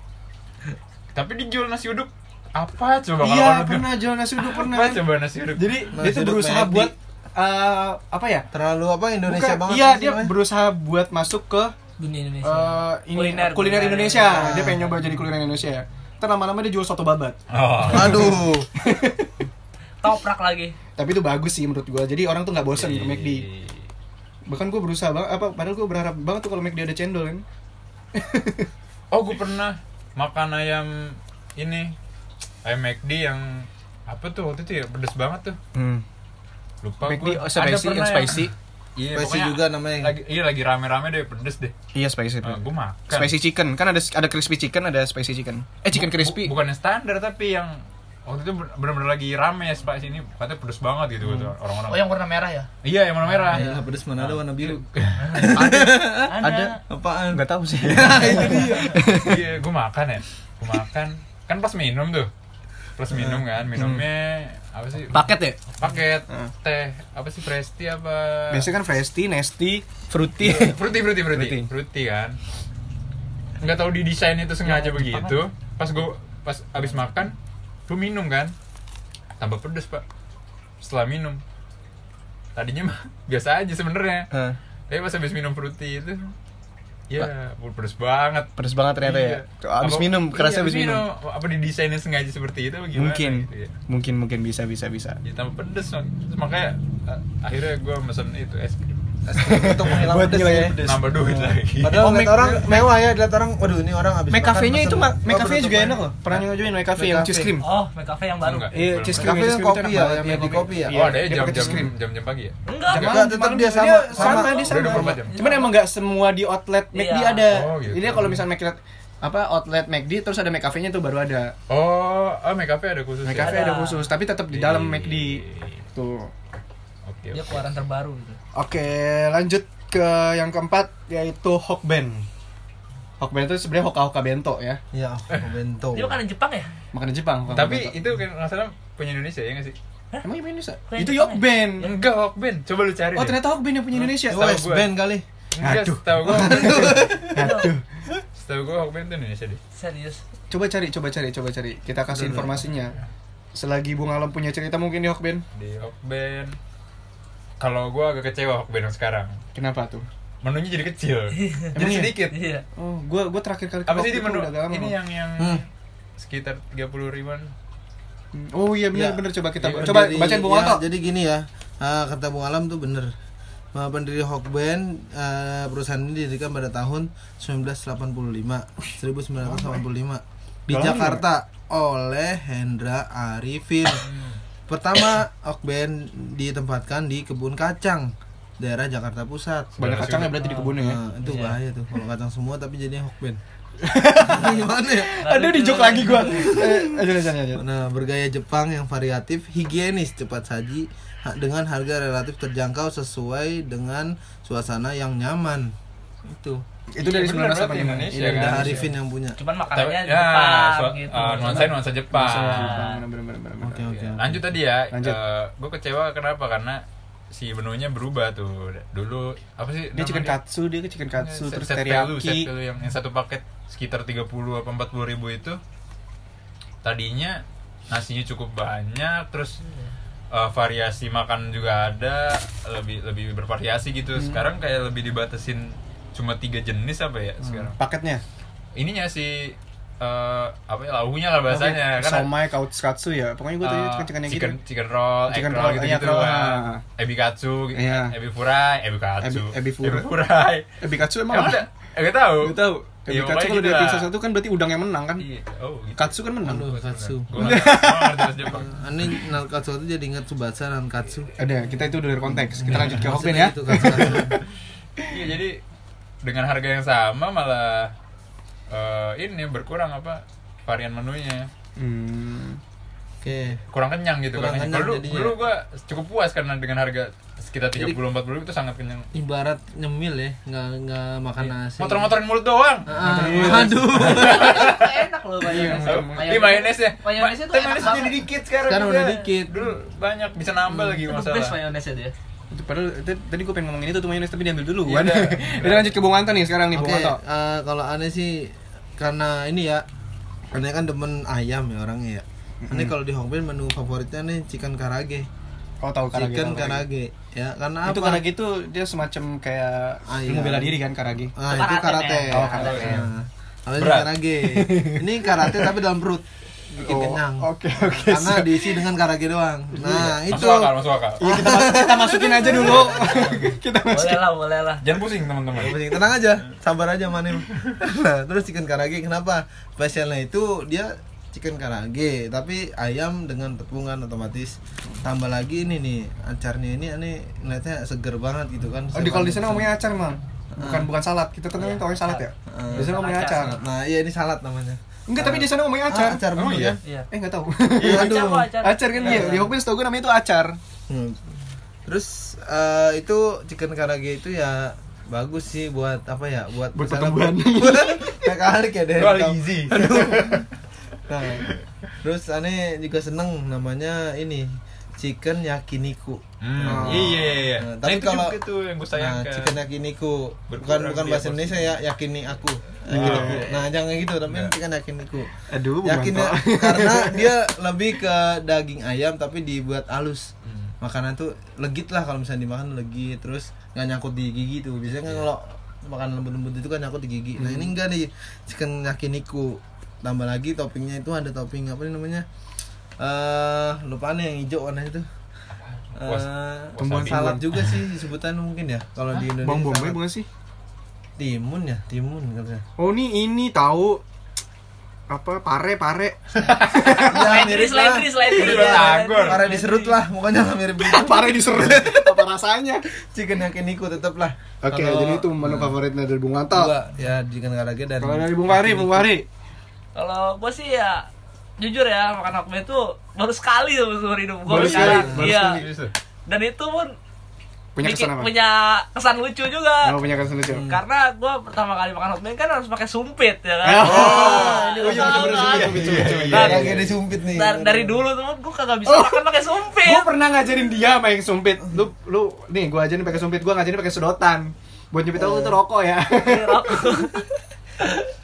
tapi dijual nasi uduk apa coba iya, pernah jual nasi uduk pernah. apa coba nasi uduk Jadi Nasi dia tuh berusaha buat eh, apa ya? terlalu apa Indonesia Bukan, banget Iya, dia namanya. berusaha buat masuk ke Dunia Indonesia. eh, ini Kuliner, kuliner, kuliner. Indonesia. Ah. Dia pengen nyoba jadi kuliner Indonesia. Ntar lama-lama dia jual soto babat. oh aduh Toprak lagi. Tapi itu bagus sih menurut gua. Jadi orang tuh nggak bosan ke McD. Iya. Bahkan gua berusaha banget apa padahal gua berharap banget tuh kalau McD ada cendol kan. oh gue pernah makan ayam ini ayam McD yang apa tuh waktu itu ya pedes banget tuh Hmm. lupa McD gua. oh, spicy, pernah yang spicy. Iya Spicy pokoknya juga namanya. lagi iya lagi rame-rame deh pedes deh. Iya spicy. nah, gue makan. Spicy chicken kan ada ada crispy chicken ada spicy chicken. Eh chicken Bu- crispy. bu- bukan yang standar tapi yang waktu itu bener-bener lagi rame ya spicy. Ini katanya pedes banget gitu kata orang-orang. Oh yang warna merah ya? iya yang warna merah. ya pedes mana ada warna biru? Ada. apaan? Enggak tahu sih. iya gue makan ya. Gue makan. Kan pas minum tuh plus minum kan minumnya apa sih? Paket ya? paket Hmm. teh apa sih Presti apa? Biasanya kan Fresti, Nesty, Fruity. fruity fruity fruity Fruity. fruity kan. Nggak tahu di desain itu sengaja Ya, begitu. pas gue pas abis makan gue minum kan. Tambah pedes pak. Setelah minum. Tadinya mah biasa aja sebenarnya. Hah, tapi pas abis minum fruity itu ya pedes banget pedes banget ternyata ya. Iya. Abis Apa- minum, kerasa iya, abis minum. apa didesainnya sengaja seperti itu gimana Mungkin. gitu ya. Mungkin mungkin bisa bisa bisa. ya tambah pedes makanya uh, akhirnya gue mesen itu es krim untuk menghilang Buat pedes ngilangin ya pedes. nambah duit Oh. lagi padahal Oh, Mac- orang mewah ya dilihat orang waduh ini orang habis Mac cafe-nya itu mah, Mac Oh, cafe juga enak loh. Pernah nyobain cafe yang Cafe. cheese cream. Oh, McCafe yang baru. Enggak. Iya, cheese cream. Yang kopi ya yang iya, di kopi. ya Iya. oh ada ya dia jam pakai jam cheese cream. jam jam pagi ya Enggak, Enggak, tetap dia sama sama, dia. 24 jam. Cuman emang nggak semua di outlet McD Iya. ada. Oh, gitu. Jadi kalau misalnya McD apa outlet McD terus ada McCafe-nya tuh baru ada. oh oh make up ada khusus McCafe ya? ada khusus, tapi tetap di dalam Iya. McD. Tuh. Dia keluaran terbaru gitu. Oke, lanjut ke yang keempat yaitu Hokben. Hokben itu sebenarnya hoka hoka bento ya, ya oh, bento Dia makanan Jepang ya? makanan Jepang. Hoka tapi bento. itu kan salah punya Indonesia ya nggak sih emang yang Indonesia? Kayak Itu Jepang ya? Yokben. enggak Hokben coba lu cari Oh deh. ternyata Hokben yang punya Indonesia. oh Tahu gua. band kali enggak Aduh. setahu gue Aduh. setahu gue Hokben itu Indonesia deh Serius. Coba cari, coba cari, coba cari. Kita kasih Bener. informasinya. Selagi Bung Alam punya cerita mungkin di Hokben. di Hokben kalau gue agak kecewa Hokben yang sekarang. Kenapa tuh? menunya jadi kecil. Jadi Emang iya? sedikit. Iya. Oh, gua gua terakhir kali ke apa sih di menu? ini yang yang Hmm. sekitar 30 ribuan. Oh iya benar Ya. benar coba kita Iya, coba Pendiri- bacain Bung ya, jadi gini ya. Ah, kata Bung Alam tuh bener. Bahwa pendiri Hokben eh, perusahaan ini didirikan pada tahun 1985 1985 di Jakarta oleh Hendra Arifin pertama Hokben ditempatkan di kebun kacang daerah Jakarta Pusat Banyak kacangnya berarti di kebunnya ya. Nah, itu Iya. bahaya tuh kalau kacang semua tapi jadinya Hokben gimana ya Aduh di jok lagi gua. Eh, aja aja aja. Nah, bergaya Jepang yang variatif, higienis, cepat saji, dengan harga relatif terjangkau sesuai dengan suasana yang nyaman. Itu. Itu dari 1985 berarti Indonesia, Ini kan? Arifin yang punya. Cuman makanannya ya, Jepang sua- gitu. uh, nuansa nuansa Jepang. Oke, oke. Ya, lanjut tadi ya Lanjut. gue kecewa kenapa karena si menunya berubah tuh dulu apa sih Dia chicken katsu, dia ke chicken katsu terus set value, set teriyaki. yang, yang satu paket sekitar 30 apa 40 ribu itu tadinya nasinya cukup banyak terus uh, variasi makan juga ada lebih lebih bervariasi gitu Hmm. sekarang kayak lebih dibatasin cuma tiga jenis apa ya sekarang Paketnya. ininya si eh, apa ya launya lah bahasanya kan somai kautskatsu ya pokoknya gue tadi eh, chicken chicken yang gitu chicken, chicken roll, Chicken egg roll, roll, gitu iya, gitu roll, kan. ah. Ebi katsu, gitu. Iya. ebi furai, ebi katsu, Ebi- ebi furai. furai. ebi katsu emang Emang ada? Eh, gak tahu ebi Iya, katsu pokoknya kalau gitu di lah. episode satu kan berarti udang yang menang kan Iya. Oh, gitu. katsu kan menang Aduh, katsu. Ini nankatsu itu jadi ingat Tsubasa nankatsu. ada kita itu udah dari konteks kita lanjut ke Hokben Maksudnya ya katsu, katsu. Iya, jadi dengan harga yang sama malah eh, ini berkurang apa varian menunya. hmm. Oke. kurang kenyang gitu Kurang kan. kenyang Dulu, jadinya. dulu gua cukup puas karena dengan harga sekitar Jadi- 30 40 itu sangat kenyang. Ibarat nyemil ya, nggak nggak makan nasi. Motor-motorin mulut doang. Ah, Iya. aduh. enak loh mayones Ini mayonesnya. mayonesnya tuh Tapi enak mayonesnya jadi dikit sekarang. Sekarang udah dikit. Dulu banyak bisa nambah lagi the best masalah. mayonesnya dia padahal tadi- tadi gue pengen ngomongin itu tuh mayones tapi diambil dulu kan. udah. Udah lanjut ke Bung Anto nih sekarang nih Bung Anto. eh, kalau aneh sih karena ini ya, aneh kan demen ayam ya orangnya ya. Aneh kalau di Hongben menu favoritnya nih chicken karage. Kau tahu karage? Chicken tahu karage. karage. Ya, karena Itu apa? karage itu dia semacam kayak Ah, iya. bela diri kan karage. Ah, Itu itu karate, karate. men. Oh, karate. Nah, ini Berat. karage. Ini karate tapi dalam perut. Bikin Oh, kenyang. Oke oke. Karena siap. diisi dengan karage doang. Nah, itu. Masuk akal, masuk akal. Iya kita, kita masukin aja dulu. kita boleh masukin. lah boleh lah Jangan pusing teman-teman. Penting tenang aja, sabar aja manim. Nah, terus chicken karage kenapa? Spesialnya itu dia chicken karage, tapi ayam dengan tepungan otomatis. Tambah lagi ini nih, acarnya ini aneh ngeliatnya seger banget gitu kan. Oh, di kalau di sana ngomongnya acar, Mang. Bukan bukan salad. Kita kan tahu salad ya. Ah. Di sana ngomongnya acar. Nah, iya ini salad namanya. Enggak, tapi di sana ngomongnya Ah, acar. acar Oh, iya? iya Eh, enggak tahu. Iya, acar aduh. acar acar kan iya. Di Hokben setahu gue namanya itu acar. Hmm. Terus eh, itu chicken karage itu ya bagus sih buat apa ya? Buat Buat pertumbuhan. Kayak kalik ya deh. Itu paling easy. Nah, terus aneh juga seneng namanya ini chicken yakiniku. Hmm, Oh. iya iya iya. Nah, Nah, tapi itu kalau- juga tuh yang gue Nah, sayangkan. chicken yakiniku bukan Berkurang bukan bahasa. Indonesia ya yakini aku. Oh. Yakiniku. Nah, jangan gitu tapi Enggak. chicken yakiniku. Aduh, Bung Yakin Anto. karena dia lebih ke daging ayam tapi dibuat halus. Hmm. Makanan tuh legit lah kalau misalnya dimakan legit terus nggak nyangkut di gigi tuh. Biasanya kan Iya. kalau makan lembut-lembut itu kan nyangkut di gigi. Nah, Hmm. ini enggak nih chicken yakiniku. Tambah lagi toppingnya itu ada topping apa nih namanya? Eh, lupa nih yang hijau warna itu. Wasabi. salad juga sih sebutan mungkin ya kalau di Indonesia. Bang Bombay bukan sih? Timun ya, timun katanya. Oh, ini ini tahu apa pare pare Ya Slidry, slidry, slidry. Udah batagor. Pare diserut lah, mukanya lah mirip gitu. pare diserut apa rasanya Chicken yakiniku tetap lah. oke Kalau- jadi itu menu favoritnya dari Bung Anto ya chicken karage dan kalau dari Bung Fahri Bung Fahri Kalau gue sih ya jujur ya makan hokben tuh baru sekali tuh seumur hidup gue Baru sekali, iya dan itu pun punya bikin- kesan apa? punya kesan lucu juga. Oh, punya kesan lucu. Karena gue pertama kali makan hokben kan harus pakai sumpit ya kan? Oh, ini oh, iya, bener-bener kan? sumpit, sumpit, sumpit. Nah, karage disumpit nih. Dar- dari dulu tuh gue kagak bisa Oh. makan pakai sumpit. Gue pernah ngajarin dia main sumpit. Lu lu nih gue ajarin pakai sumpit. Gue ngajarin pakai sedotan. Buat nyepit tahu itu rokok ya. Ini rokok.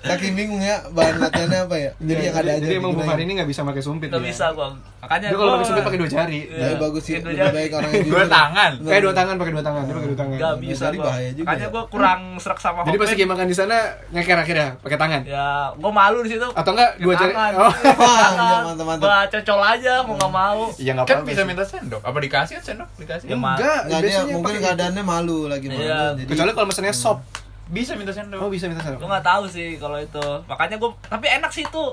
Saking bingung ya bahan latihannya apa ya. Jadi yang ada aja. jadi emang digunain. Fahri ini nggak bisa pakai sumpit Gak ya. bisa gue makanya dia kalau gua- pakai sumpit pakai dua jari Iya. Tapi bagus sih, Gitu lebih baik orang yang Dua tangan. kayak dua tangan pakai dua tangan dia pakai dua tangan Gak bisa gua. bahaya juga Makanya ya. gue kurang serak sama jadi pas hokben. lagi makan di sana ngeker akhirnya pakai tangan Ya, gue malu di situ. atau enggak dua jari Tangan. oh Wah, iya. Gua cocol aja, mau nggak mau. ya nggak Kan apa-apa bisa sih. minta sendok. Apa dikasih kan sendok? Dikasih. Ya, enggak Enggak dia biasanya mungkin keadaannya malu lagi malu. Iya. Kecuali kalau mesennya sop Bisa minta sendok. oh bisa minta sendok Gue nggak tahu sih kalau itu. Makanya gue, tapi enak sih itu.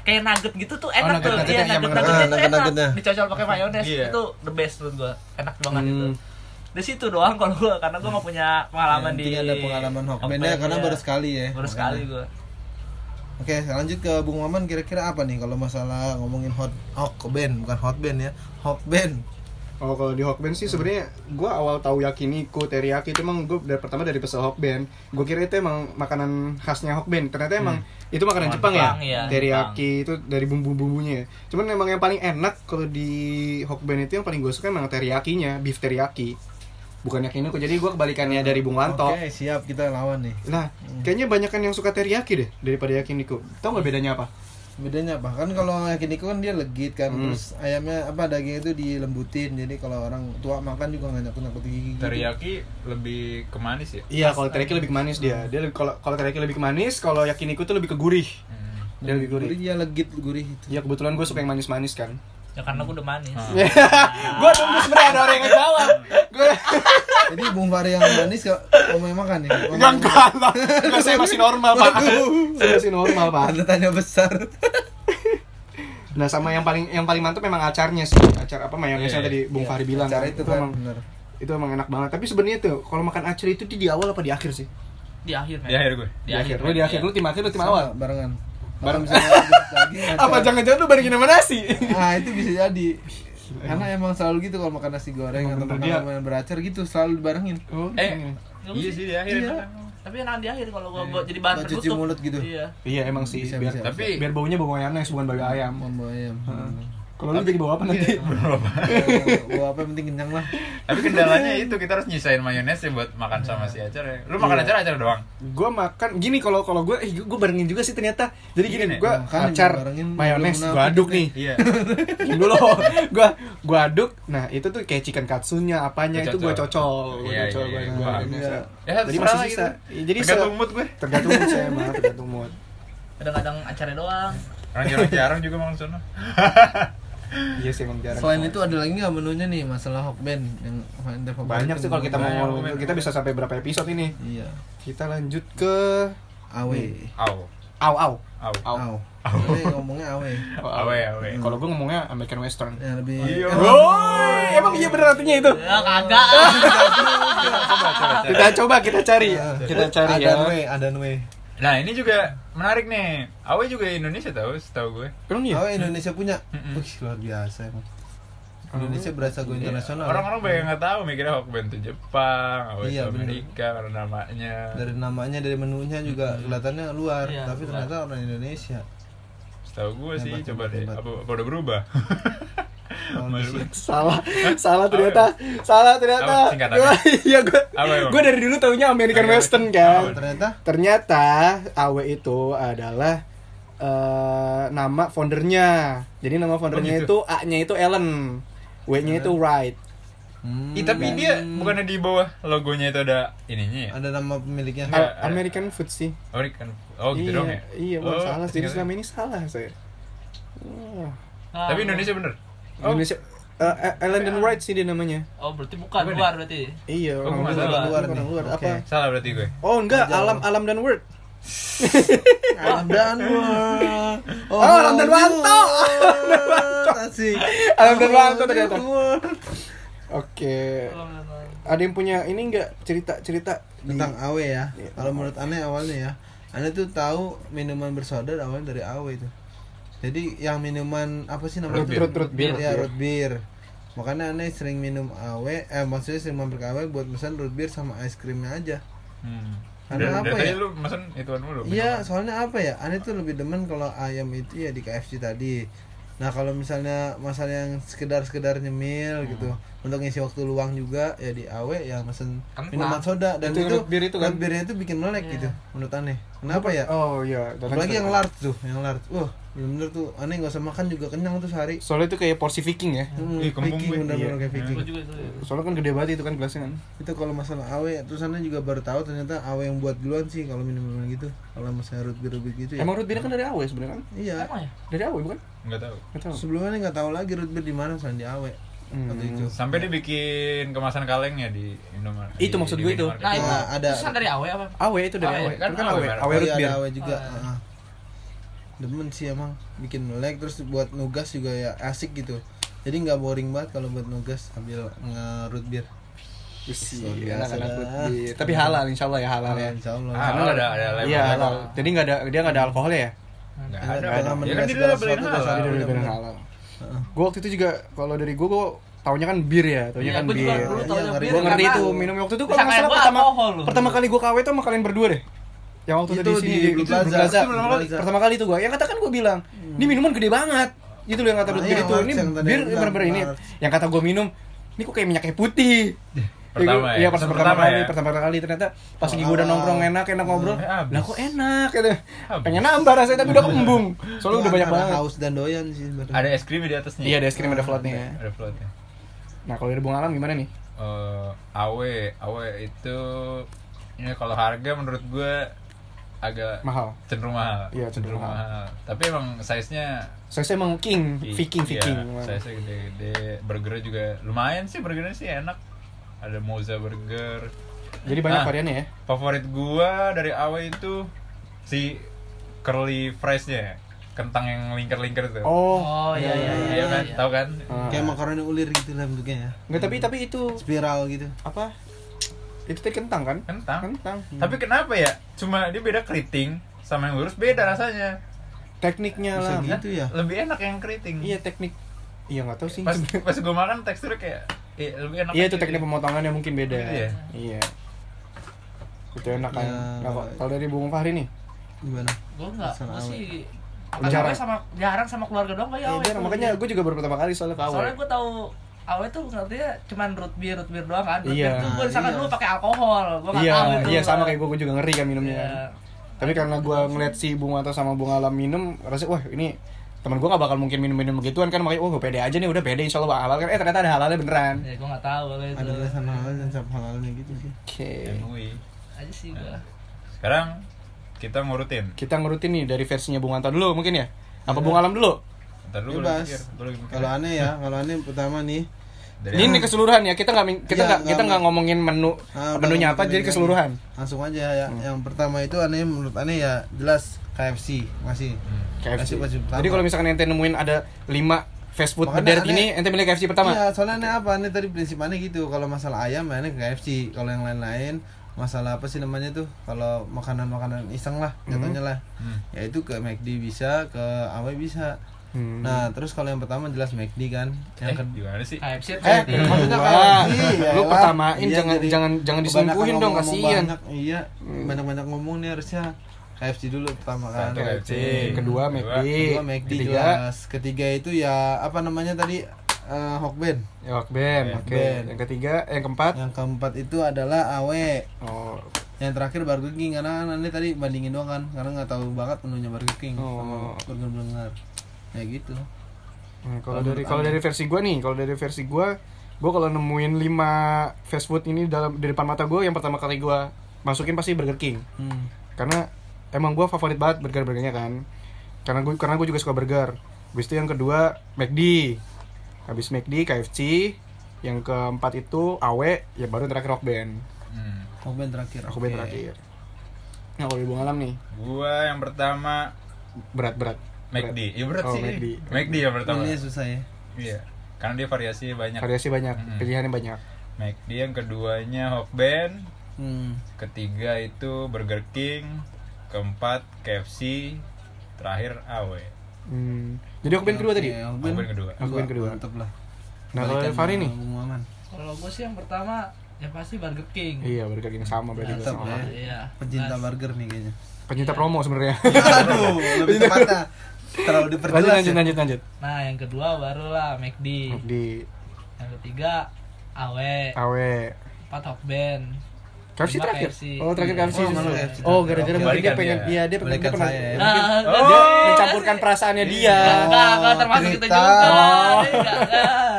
Kayak nugget gitu tuh enak nugget- tuh. nuggetnya, Iya, iya, nugget tuh nugget-nuggetnya. enak. Dicocol pakai mayones Iya. itu the best menurut gue. Enak banget Hmm. itu. Di situ doang kalau gue, karena gue nggak punya pengalaman di. Intinya ada pengalaman Hokben ya karena iya. baru sekali ya. Baru Makanya. sekali gue. Oke, lanjut ke Bung Maman kira-kira apa nih kalau masalah ngomongin hot Hokben, bukan hotben ya. Hokben. Oh kalau di Hokben sih sebenarnya gue awal tahu yakiniku teriyaki itu emang gue dari pertama dari peso Hokben gue kira itu emang makanan khasnya Hokben ternyata emang itu makanan Makanan Jepang, Jepang, ya iya, teriyaki itu dari bumbu-bumbunya. Ya. cuman emang yang paling enak kalau di Hokben itu yang paling gue suka emang teriyakinya beef teriyaki. Bukan yakiniku jadi gue kebalikannya dari Bung Wanto. Oke, siap kita lawan nih. nah kayaknya banyak kan yang suka teriyaki deh daripada yakiniku tau nggak bedanya apa Bedanya apa? Kan kalau yakiniku kan dia legit kan, Hmm. terus ayamnya apa dagingnya itu dilembutin. Jadi kalau orang tua makan juga nggak nyakut-nyakut gigi. gitu. Teriyaki lebih ke manis ya. iya kalau teriyaki lebih ke manis dia dia kalau kalau teriyaki lebih ke manis kalau yakiniku tuh lebih ke gurih Hmm. Dia lebih gurih. Gurih ya legit gurih itu. Ya kebetulan gue suka yang manis-manis kan. Ya karena gue udah manis. gue tunggu sebenarnya ada orang yang ngejawab. Gue Jadi Bung Fahri yang manis kok kamu yang makan ya? enggak enggak lah. Enggak, saya masih normal, Pak. Saya masih normal, Pak. Tanda tanya besar. Nah, sama yang paling yang paling mantap memang acarnya sih. Acar apa mayonesnya Iya, tadi Bung Fahri bilang. Cara kan. itu kan emang bener. itu emang enak banget. Tapi sebenarnya tuh kalau makan acar itu di, di awal apa di akhir sih? Di akhir. Di akhir gue. Di akhir. Lu di akhir, lu tim akhir, lu tim awal. barengan. Bareng. Misalnya habis daging, Apa jangan-jangan lu balikin sama nasi? Ah itu bisa jadi. Karena emang selalu gitu kalau makan nasi goreng Emang atau makan dia. yang beracar gitu selalu dibarengin. Oh, Eh, iya. iya sih di akhir. Iya. enak. Tapi enak di akhir kalau gua buat jadi bahan Buat cuci penutup. mulut gitu. Iya. Iya emang sih Bisa, biar bisa. Tapi biar baunya bau mayonnaise bukan bau ayam. Mambo ayam. Kalau lu jadi bau apa nanti? Gua apa yang penting kenyang lah. tapi kendalanya itu kita harus nyisain mayones ya buat makan sama si acar ya. Lu makan Iya. acar acar doang. Gua makan gini kalau kalau gue eh gue barengin juga sih ternyata. Jadi gini, Gini, gue makanya acar barengin mayones munafik aduk nih. Iya. Dulu. Gua gua aduk. Nah, itu tuh kayak chicken katsunya apanya itu gua Cocol. cocol. Gua Iya, cocol iya, gua iya, gua. Ya, Jadi masih gitu. sisa. Iya, Jadi Tergantung mood gue. Tergantung mood saya mah, tergantung mood. Kadang-kadang acaranya doang. Orang jarang-jarang juga makan sono. Iya sih emang jarang. Selain itu ada lagi nggak menunya nih masalah hokben yang banyak sih kalau kita mau ngomong kita bisa sampai berapa episode ini. Iya. Kita lanjut ke Awe. Au au. Au. Au. Aw. Awe ngomongnya awe. Awe, awe. Kalau gue ngomongnya American Western. Yang lebih Iya. Woi, emang iya bener artinya itu. Ya kagak. Coba coba cari. Kita coba kita cari. Kita cari ya. Adan we, adan we. Nah, ini juga menarik nih. Awe juga Indonesia tahu, setahu gue. Emang iya? Awe Indonesia punya. Mm-mm. Wih, luar biasa emang. Indonesia berasa internasional. Iya. Orang-orang banyak nggak tahu mikirnya Hokben itu Jepang, Awe Iya, bener. Amerika karena namanya. dari namanya dari menunya juga kelihatannya luar Iya, tapi luar. ternyata orang Indonesia Setahu gue sih, Hebat, coba hebat, deh. hebat. Apa, apa udah berubah? Oh, Masih- bisa. Salah, salah ternyata, salah ternyata. Gua, iya gue, gue dari dulu taunya American Oke, Western kan. Apa? ternyata Ternyata AW itu adalah eh, nama foundernya. Jadi nama foundernya gitu? itu A-nya itu Ellen, W-nya itu Wright. hmm, Ih, tapi dia bukannya di bawah logonya itu ada ininya ya? ada nama pemiliknya. A- American Food sih. American. Oh, gitu iya, dong ya? Iya, bukan Oh, salah. Jadi selama ini salah saya. Oh. Nah, Tapi Indonesia bener. Oh, Indonesia eh, Ellen dan Wright sih dia namanya. Oh, berarti bukan Bukan luar berarti. Iya, Oh, orang luar, luar, Luar orang luar. Apa? salah berarti gue. Oh enggak, Jauh. alam alam dan word. Alam dan Word. Oh, Alam dan Wanto. Asik. Alam dan Wanto Alam ternyata. Oke. Ada yang punya ini enggak cerita-cerita tentang awe ya Iya. kalau menurut aneh awalnya ya aneh tuh tahu minuman bersoda awalnya dari awe itu jadi yang minuman apa sih namanya Root beer. Root- root beer, ya root beer makanya aneh sering minum awe eh maksudnya sering mampir ke awe buat pesan root beer sama es krimnya aja Hmm. Karena apa ya? lu mesen ituan mulu. Iya, soalnya apa ya? Aneh tuh lebih demen kalau ayam itu ya di KFC tadi. Nah, kalau misalnya masalah yang sekedar-sekedar nyemil Hmm. gitu, untuk ngisi waktu luang juga ya di AW ya mesen Kan minuman soda dan Itu itu, beer itu kan? beernya itu bikin melek Iya. gitu menurut aneh. Kenapa ya? Oh iya, Apalagi yang large tuh, yang large. Wah, bener-bener tuh aneh nggak usah makan juga kenyang tuh sehari. Soalnya itu kayak porsi Viking ya. Hmm, kembung Viking bener-bener Iya. kayak Viking. Soalnya kan gede banget itu kan gelasnya kan. Itu kalau masalah AW, terus aneh juga baru tahu ternyata AW yang buat duluan sih kalau minum-minum gitu. Kalau masalah root beer gitu ya. Emang root beer kan dari AW sebenarnya kan? Iya. Emang ya? Dari AW bukan? Enggak tahu. Enggak tahu. Sebelumnya nggak tahu lagi root beer di mana selain di Awe. Hmm. Waktu itu. Sampai dibikin kemasan kalengnya di Indomaret. Itu di- maksud di gue itu. Nah, itu Nah, ada. pesan dari AW apa? AW itu dari AW, AW. kan Kan, kan AW AW. merek. AW Oh, root iya, beer. ada Awe juga. Oh, iya. heeh. Demen sih emang bikin melek terus buat nugas juga ya asik gitu. Jadi nggak boring banget kalau buat nugas sambil nge-root beer. Wis, Luar iya, biasa anak-anak root. Tapi halal insya Allah ya halal ya. Insya Allah. Ah, Karena ada ada label. Iya halal. Jadi nggak ada dia nggak ada alkoholnya ya? Enggak Nggak ada. ada. Ya kan dia halal. bener. halal. Heeh. Gue waktu itu juga kalau dari gue gue taunya kan bir ya, taunya Iya, kan bir. Iya, Gue ngerti itu minum waktu itu kalau Bisa nggak kayak salah gua pertama pertama kali gue KW itu sama kalian berdua deh. Yang waktu Itu tadi di sini Blue itu Plaza. Blue Plaza. Itu pertama kali. Pertama kali itu gue. Yang kata kan gue bilang, ini minuman gede banget. Itu loh yang kata Ah, bir itu. Ini bir bener-bener ini. Yang kata gue minum, ini kok kayak minyak kayak putih. Pertama Iya ya? pas pertama pertama kali, ya? pertama kali ternyata pas lagi gue udah nongkrong enak enak ngobrol, habis. lah kok enak gitu. Pengen nambah rasanya tapi udah kembung. Soalnya udah banyak banget. Haus dan doyan sih sebenarnya. Ada es krim di atasnya. Iya ada es krim ada floatnya ya. Ada floatnya. Nah kalau dari Bung Alam gimana nih? Eh, awe, awe itu ini kalau harga menurut gue agak Mahal. cenderung mahal. Iya, cenderung mahal. Tapi emang size-nya Saya emang king, i- Viking, iya, Viking. size-nya gede-gede. Burgernya juga lumayan sih, burgernya sih enak. Ada moza burger. Jadi banyak Ah. variannya ya. Favorit gua dari awal itu si curly fries-nya. Kentang yang lingkar-lingkar tuh. Oh, Oh iya iya iya. Iya kan? iya. Tahu kan? Ah. kayak makaroni ulir gitu lah bentuknya ya Enggak, tapi tapi itu spiral gitu apa? Itu teh kentang kan? Kentang. Kentang. Tapi kenapa ya? Cuma dia beda keriting sama yang lurus beda rasanya. Tekniknya Bisa lah. gitu ya Lebih enak yang keriting. Iya, teknik. Iya, nggak tahu sih. Pas pas gua makan teksturnya kayak iya, lebih enak. Iya, itu teknik gitu. pemotongannya mungkin beda. Iya. Iya. Itu enak kan. Ya, Nah, kalau dari Bung Fahri nih? gimana Gue enggak, Sama gue sih Jarang. jarang sama jarang sama keluarga doang kayak Iya, awe. jarang. makanya gue juga baru pertama kali soalnya ke Soalnya Awe. gue tahu awe tuh ngertinya cuman root beer, root beer doang kan. Root Iya. beer tuh gue Nah, disangka iya. dulu pakai alkohol. Gue enggak Iya, tahu itu. iya sama kayak gue, gue juga ngeri kan minumnya. Iya. Tapi karena gue ngeliat si Bung Atas sama Bung Alam minum, rasa wah ini teman gue gak bakal mungkin minum-minum begituan kan makanya wah gue pede aja nih udah pede insya Allah halal. Kan eh ternyata ada halalnya beneran. Ya gue enggak tahu kalau itu. ada tulisan halal dan cap halalnya gitu sih. Oke. MUI. Aja sih gue. Sekarang kita ngurutin. kita ngurutin nih dari versinya Bung Anta dulu mungkin ya? Apa Bung Alam dulu? Ntar dulu bebas. kalau aneh ya kalau aneh pertama nih Dari ini nih keseluruhan ya kita nggak min- kita Iya, nggak kita nggak- ngomongin menu Ah, udah menunya apa jadi keseluruhan langsung aja ya yang pertama itu aneh menurut aneh ya jelas KFC masih Hmm. KFC Masih pertama. jadi kalau misalkan ente nemuin ada 5 fast food Makanya berderet ini ente milih KFC pertama Iya, soalnya aneh apa? Aneh tadi prinsip aneh gitu. Kalau masalah ayam, ya aneh ke KFC. Kalau yang lain-lain, masalah apa sih namanya tuh? Kalau makanan-makanan iseng lah, jatuhnya lah. Hmm. Ya itu ke McD bisa, ke Awe bisa. Hmm. Nah, terus kalau yang pertama jelas McD kan. Eh, Yang kedua gimana sih? KFC Eh, maksudnya KFC, ya lu pertamain, jangan- jadi jangan- jangan kebanyakan diselingkuhin dong, kasihan. banyak. Iya, banyak-banyak ngomong nih harusnya. KFC dulu pertama kan. Satu KFC. kedua Kedua- McD Kedua McD ketiga jelas. Ketiga itu ya apa namanya tadi? Eh, Hokben. ya Ben oke Ben. yang ketiga yang keempat Yang keempat itu adalah Awe. oh Yang terakhir Burger King karena kan Anda tadi bandingin doang kan karena nggak tahu banget menunya Burger King Oh. sama Burger. Ya gitu. Nah, kalau dari kalau dari versi gua nih, kalau dari versi gua, gua kalau nemuin 5 fast food ini dalam di depan mata gua yang pertama kali gua masukin pasti Burger King. Hmm. Karena emang gua favorit banget burger-burgernya kan. Karena gua karena gua juga suka burger. Habis itu yang kedua McD. Habis McD KFC, yang keempat itu AW, ya baru yang terakhir Rock Band. Hmm. Hokben terakhir. Rock Band Oke. terakhir. Nah, kalau Ibu Alam nih, Gua yang pertama berat-berat. McD. Ya berat Oh, sih. McD. McD yang pertama. Ini susah ya. Iya. Karena dia variasi banyak. Variasi banyak, Mm-mm. pilihannya banyak. McD yang keduanya Hokben, Hmm. ketiga itu Burger King, keempat KFC, terakhir AW. Hmm. Jadi Rock Band kedua tadi. Hokben. Hokben kedua. Hokben kedua. Mantep lah. Nah, kalau Fahri nih? Kalau gue sih yang pertama ya pasti Burger King. Iya, Burger King sama berarti gua Mantap sama. ya. Iya. Pecinta burger nih kayaknya. Pencinta promo sebenarnya. Aduh, lebih tepatnya. Terlalu lanjut diperjelas. lanjut ya. lanjut lanjut. Nah, yang kedua barulah McD. Di Yang ketiga Awe, AW. empat Hokben. KFC terakhir. KFC. Oh, terakhir KFC. Oh, KFC Oh, gara-gara mungkin dia pengen dia. iya dia pengen dia pernah saya ya. dia- Nah, dia enggak, mencampurkan perasaannya dia. Enggak, enggak, termasuk cerita. juga. Oh.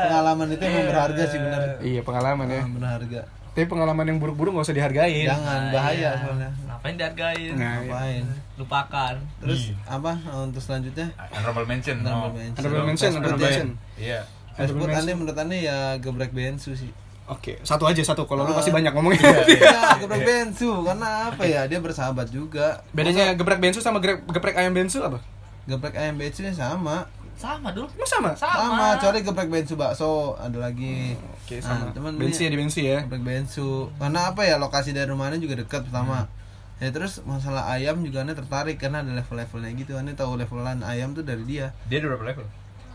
Pengalaman itu emang berharga sih benar. Iya, pengalaman ya. Berharga. Tapi pengalaman yang buruk-buruk gak usah dihargain. Jangan Nah, bahaya iya. soalnya. Ngapain dihargain? Nah, Ngapain? Lupakan. Terus Iya. apa untuk selanjutnya? Honorable mention. Honorable oh. mention. Honorable mention, honorable ya. mention. Iya. Honorable aneh menurut aneh ya gebrek bensu sih. Oke, satu aja satu. Kalau lu Ah. pasti banyak ngomongnya. Iya, gebrek bensu karena apa ya? Dia bersahabat juga. Bedanya geprek bensu sama geprek, geprek ayam bensu apa? Geprek ayam bensu sama. Sama dulu. Emang sama? Sama, kecuali geprek bensu bakso ada lagi. Oke, Nah, sama. cuman bensu ya ini- di bensu ya. Geprek bensu. Karena apa ya? Lokasi dari rumahnya juga dekat pertama. Hmm. Ya terus masalah ayam juga aneh tertarik karena ada level-levelnya gitu. Aneh tahu levelan ayam tuh dari dia. Dia ada berapa level?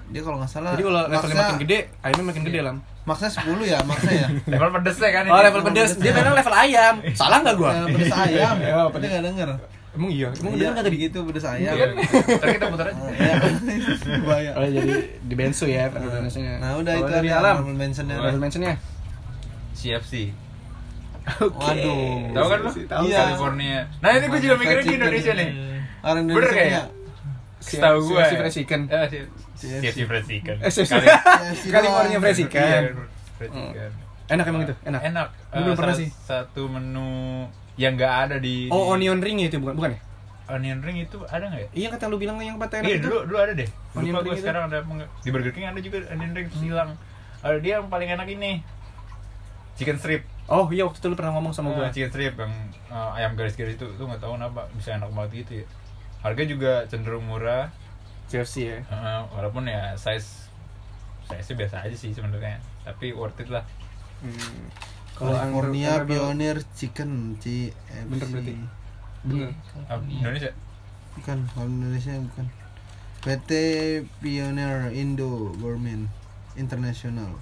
Dia kalau nggak salah Jadi kalau levelnya makin gede, ayamnya makin gede lam. Maksnya 10 ya, maksanya ya. Level pedesnya kan Oh, level pedes. Dia memang level ayam. Salah nggak gua? Eh, pedes ayam. Ya, pedes. nggak denger. Emang iya. Emang Iya, nggak tadi? gitu pedes ayam. Iya. Ntar kita putar aja. Ya, bahaya. Oh, jadi di bensu ya perbedaannya. Nah, udah Kalau itu dari alam. honorable mention-nya. Honorable mentionnya. CFC. Waduh. Tahu kan lu? Tahu, Iya. California. Nah, ini gue juga mikirnya di Indonesia nih. Orang Bener Indonesia kayak? ya. Setahu gue. CFC fried chicken. Eh, si- CFC. Fried chicken. Eh, California fried chicken. Iya, chicken. Enak emang itu? Enak. Enak. Lu belum Eh, pernah sih? Satu menu yang nggak ada di Oh, di- onion ring itu bukan bukan ya? onion ring itu ada nggak ya? Iya kata lu bilang yang paten Iya itu. dulu dulu ada deh. Onion Lupa ring gue itu. sekarang ada di Burger King ada juga onion ring terus hilang. Ada dia yang paling enak ini. Chicken strip. Oh iya waktu itu lu pernah ngomong sama Ah, gua. chicken strip yang uh, ayam garis-garis itu tuh nggak tahu kenapa bisa enak banget gitu ya. Harga juga cenderung murah. KFC ya. uh, walaupun ya size size biasa aja sih sebenarnya. Tapi worth it lah. Hmm. California Pioneer Chicken C Bener berarti. Bener. Ah, Indonesia. bukan kalau Indonesia bukan PT Pioneer Indo Gourmet International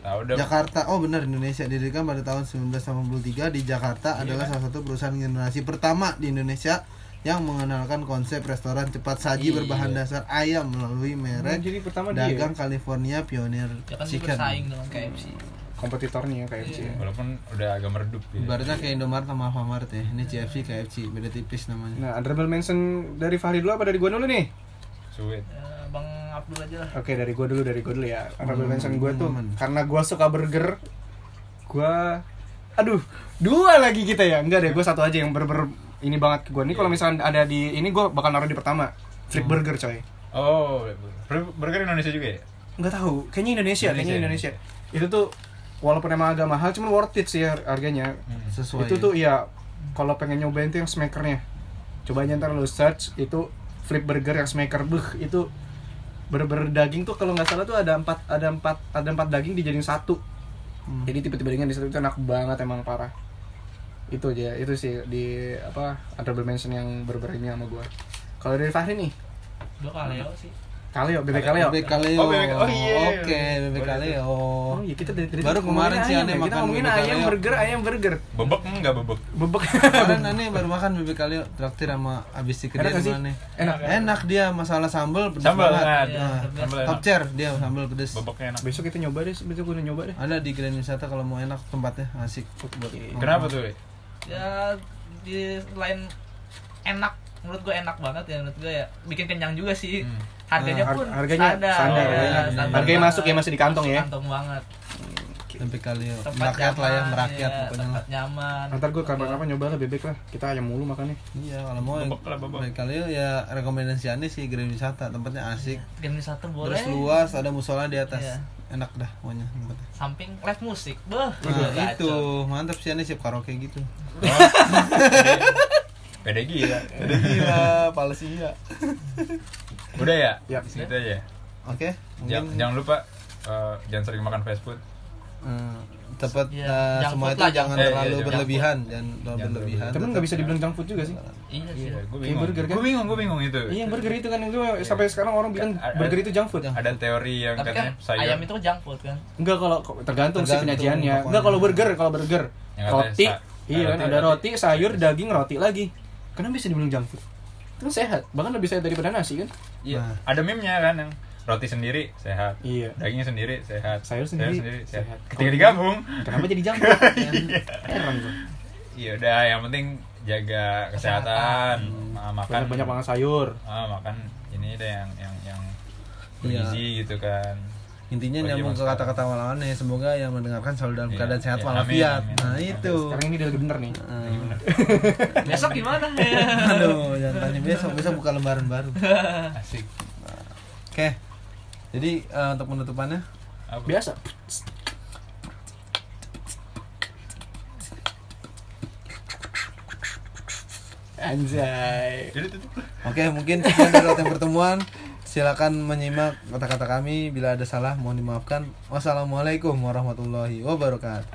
tahu. Jakarta oh benar Indonesia didirikan pada tahun 1983 di Jakarta Iya adalah kan? salah satu perusahaan generasi pertama di Indonesia yang mengenalkan konsep restoran cepat saji Iya. berbahan dasar ayam melalui merek jadi pertama dia dagang California Pioneer Ya kan dia Chicken bersaing dengan KFC. Kompetitornya ya KFC. Iya. Walaupun udah agak meredup ya. Ibaratnya kayak Indomaret sama Alfamart ya Ini CFC, KFC, beda tipis namanya Nah, honorable mention dari Fahri dulu apa dari gua dulu nih? Sweet. Ya, Bang Abdul aja lah. Oke, dari gua dulu, dari gua dulu ya. Honorable Hmm, mention gua tuh aman. karena gua suka burger. Gua aduh, dua lagi kita ya. Enggak deh, gua satu aja yang burger ini banget ke gua. Nih kalau misalnya ada di ini gua bakal naruh di pertama. Flip burger coy. Oh, bur- burger Indonesia juga ya? Nggak tahu, kayaknya Indonesia, kayaknya. Indonesia. Itu tuh walaupun emang agak mahal cuman worth it sih har- harganya. Hmm. Sesuai itu tuh iya kalau pengen nyobain tuh yang smakernya coba aja ntar lu search itu flip burger yang smaker buh itu bener-bener daging tuh kalau nggak salah tuh ada empat ada empat ada empat daging dijadiin satu Hmm. jadi tipe-tipe dagingnya di situ itu enak banget emang parah itu aja itu sih di apa honorable mention yang ini sama gua kalau dari Fahri nih Gua kaleo sih. Kaleo bebek kaleo Bebek kaleo. Oh, bebek- oh, iya. Oke, bebek kaleo. oh iya kita dari, dari Baru kemarin sih aneh ya. kita makan ngomongin bebek ayam kaleo. burger ayam burger Bebek enggak bebek. bebek Kemarin aneh baru makan bebek kaleo traktir sama abis di Enak kedai sih? mana? enak Enak dia masalah sambel pedes Sambal banget. enak. Iya, Nah, Sambal top chair dia sambal pedes. Bebeknya enak. besok kita nyoba deh besok gue nyoba deh Ada di Grand Wisata kalau mau enak tempatnya asik. Oke. Kenapa tuh? Ya di lain enak menurut gue enak banget ya menurut gue ya bikin kenyang juga sih Hmm. Harganya Nah, har- pun harganya standar, standar, ya, harganya. standar Harganya banget. masuk ya, masih di kantong ya? kantong banget Bebek kaleo. tempat Merakyat lah ya, nyaman, merakyat iya, pokoknya lah. tempat nyaman Ntar gue kapan-kapan nyoba lah bebek lah Kita ayam mulu makannya Iya, kalau mau yang Bebek bebek kaleo ya rekomendasiannya sih Grand Wisata, tempatnya asik. Gen wisata boleh Terus luas, ada musola di atas. Iya. Enak dah pokoknya tempatnya. samping live musik beh Nah, itu mantap sih aneh siap karaoke gitu. Oh, Pede gila. Gila, palsia. Udah ya? Ya. Gitu aja. Oke, Jangan, mungkin jangan lupa eh, jangan sering makan fast food. eh, tepat Iya, eh, junk semua itu lah, jangan food. terlalu Eh, iya, berlebihan, jangan terlalu Jangan berlebihan. Tapi nggak bisa dibilang junk food juga sih iya sih Iya, gue bingung. burger kan? Gue bingung, gue bingung itu. Iya yang burger itu kan itu sampai sekarang orang bilang Ada- burger itu junk food Ada teori yang tapi kan katanya sayur. ayam itu junk food kan Enggak kalau tergantung, sih Tergantung penyajiannya pokoknya. Enggak kalau burger, kalau burger Roti, iya kan ada roti, sayur, daging, roti lagi Kenapa bisa dibilang junk food? Itu kan sehat, bahkan lebih sehat daripada nasi kan Iya. Nah. Ada meme-nya kan yang roti sendiri sehat. Iya. Dagingnya sendiri sehat. Sayur sendiri sehat. sehat. Ketika digabung, Kenapa jadi junk food? Heran gue iya udah yang penting jaga kesehatan, Ah, makan Banyak, banyak banget sayur Ah, makan ini deh yang yang yang Iya. bergizi gitu kan. Intinya Oh, iya, nyambung ke Mas. kata-kata awalnya semoga yang mendengarkan selalu dalam Iya, keadaan sehat iya, walafiat. amin, amin. Nah, itu. Sekarang ini lagi bener nih Iya, bener. besok gimana ya Aduh, jangan tanya besok, besok buka lembaran baru. Asik. Oke. Jadi eh, untuk penutupannya Apa? Biasa Anjay Jadi tutup. Oke, mungkin sekian dari pertemuan. Silakan menyimak kata-kata kami. Bila ada salah, mohon dimaafkan. Wassalamualaikum warahmatullahi wabarakatuh.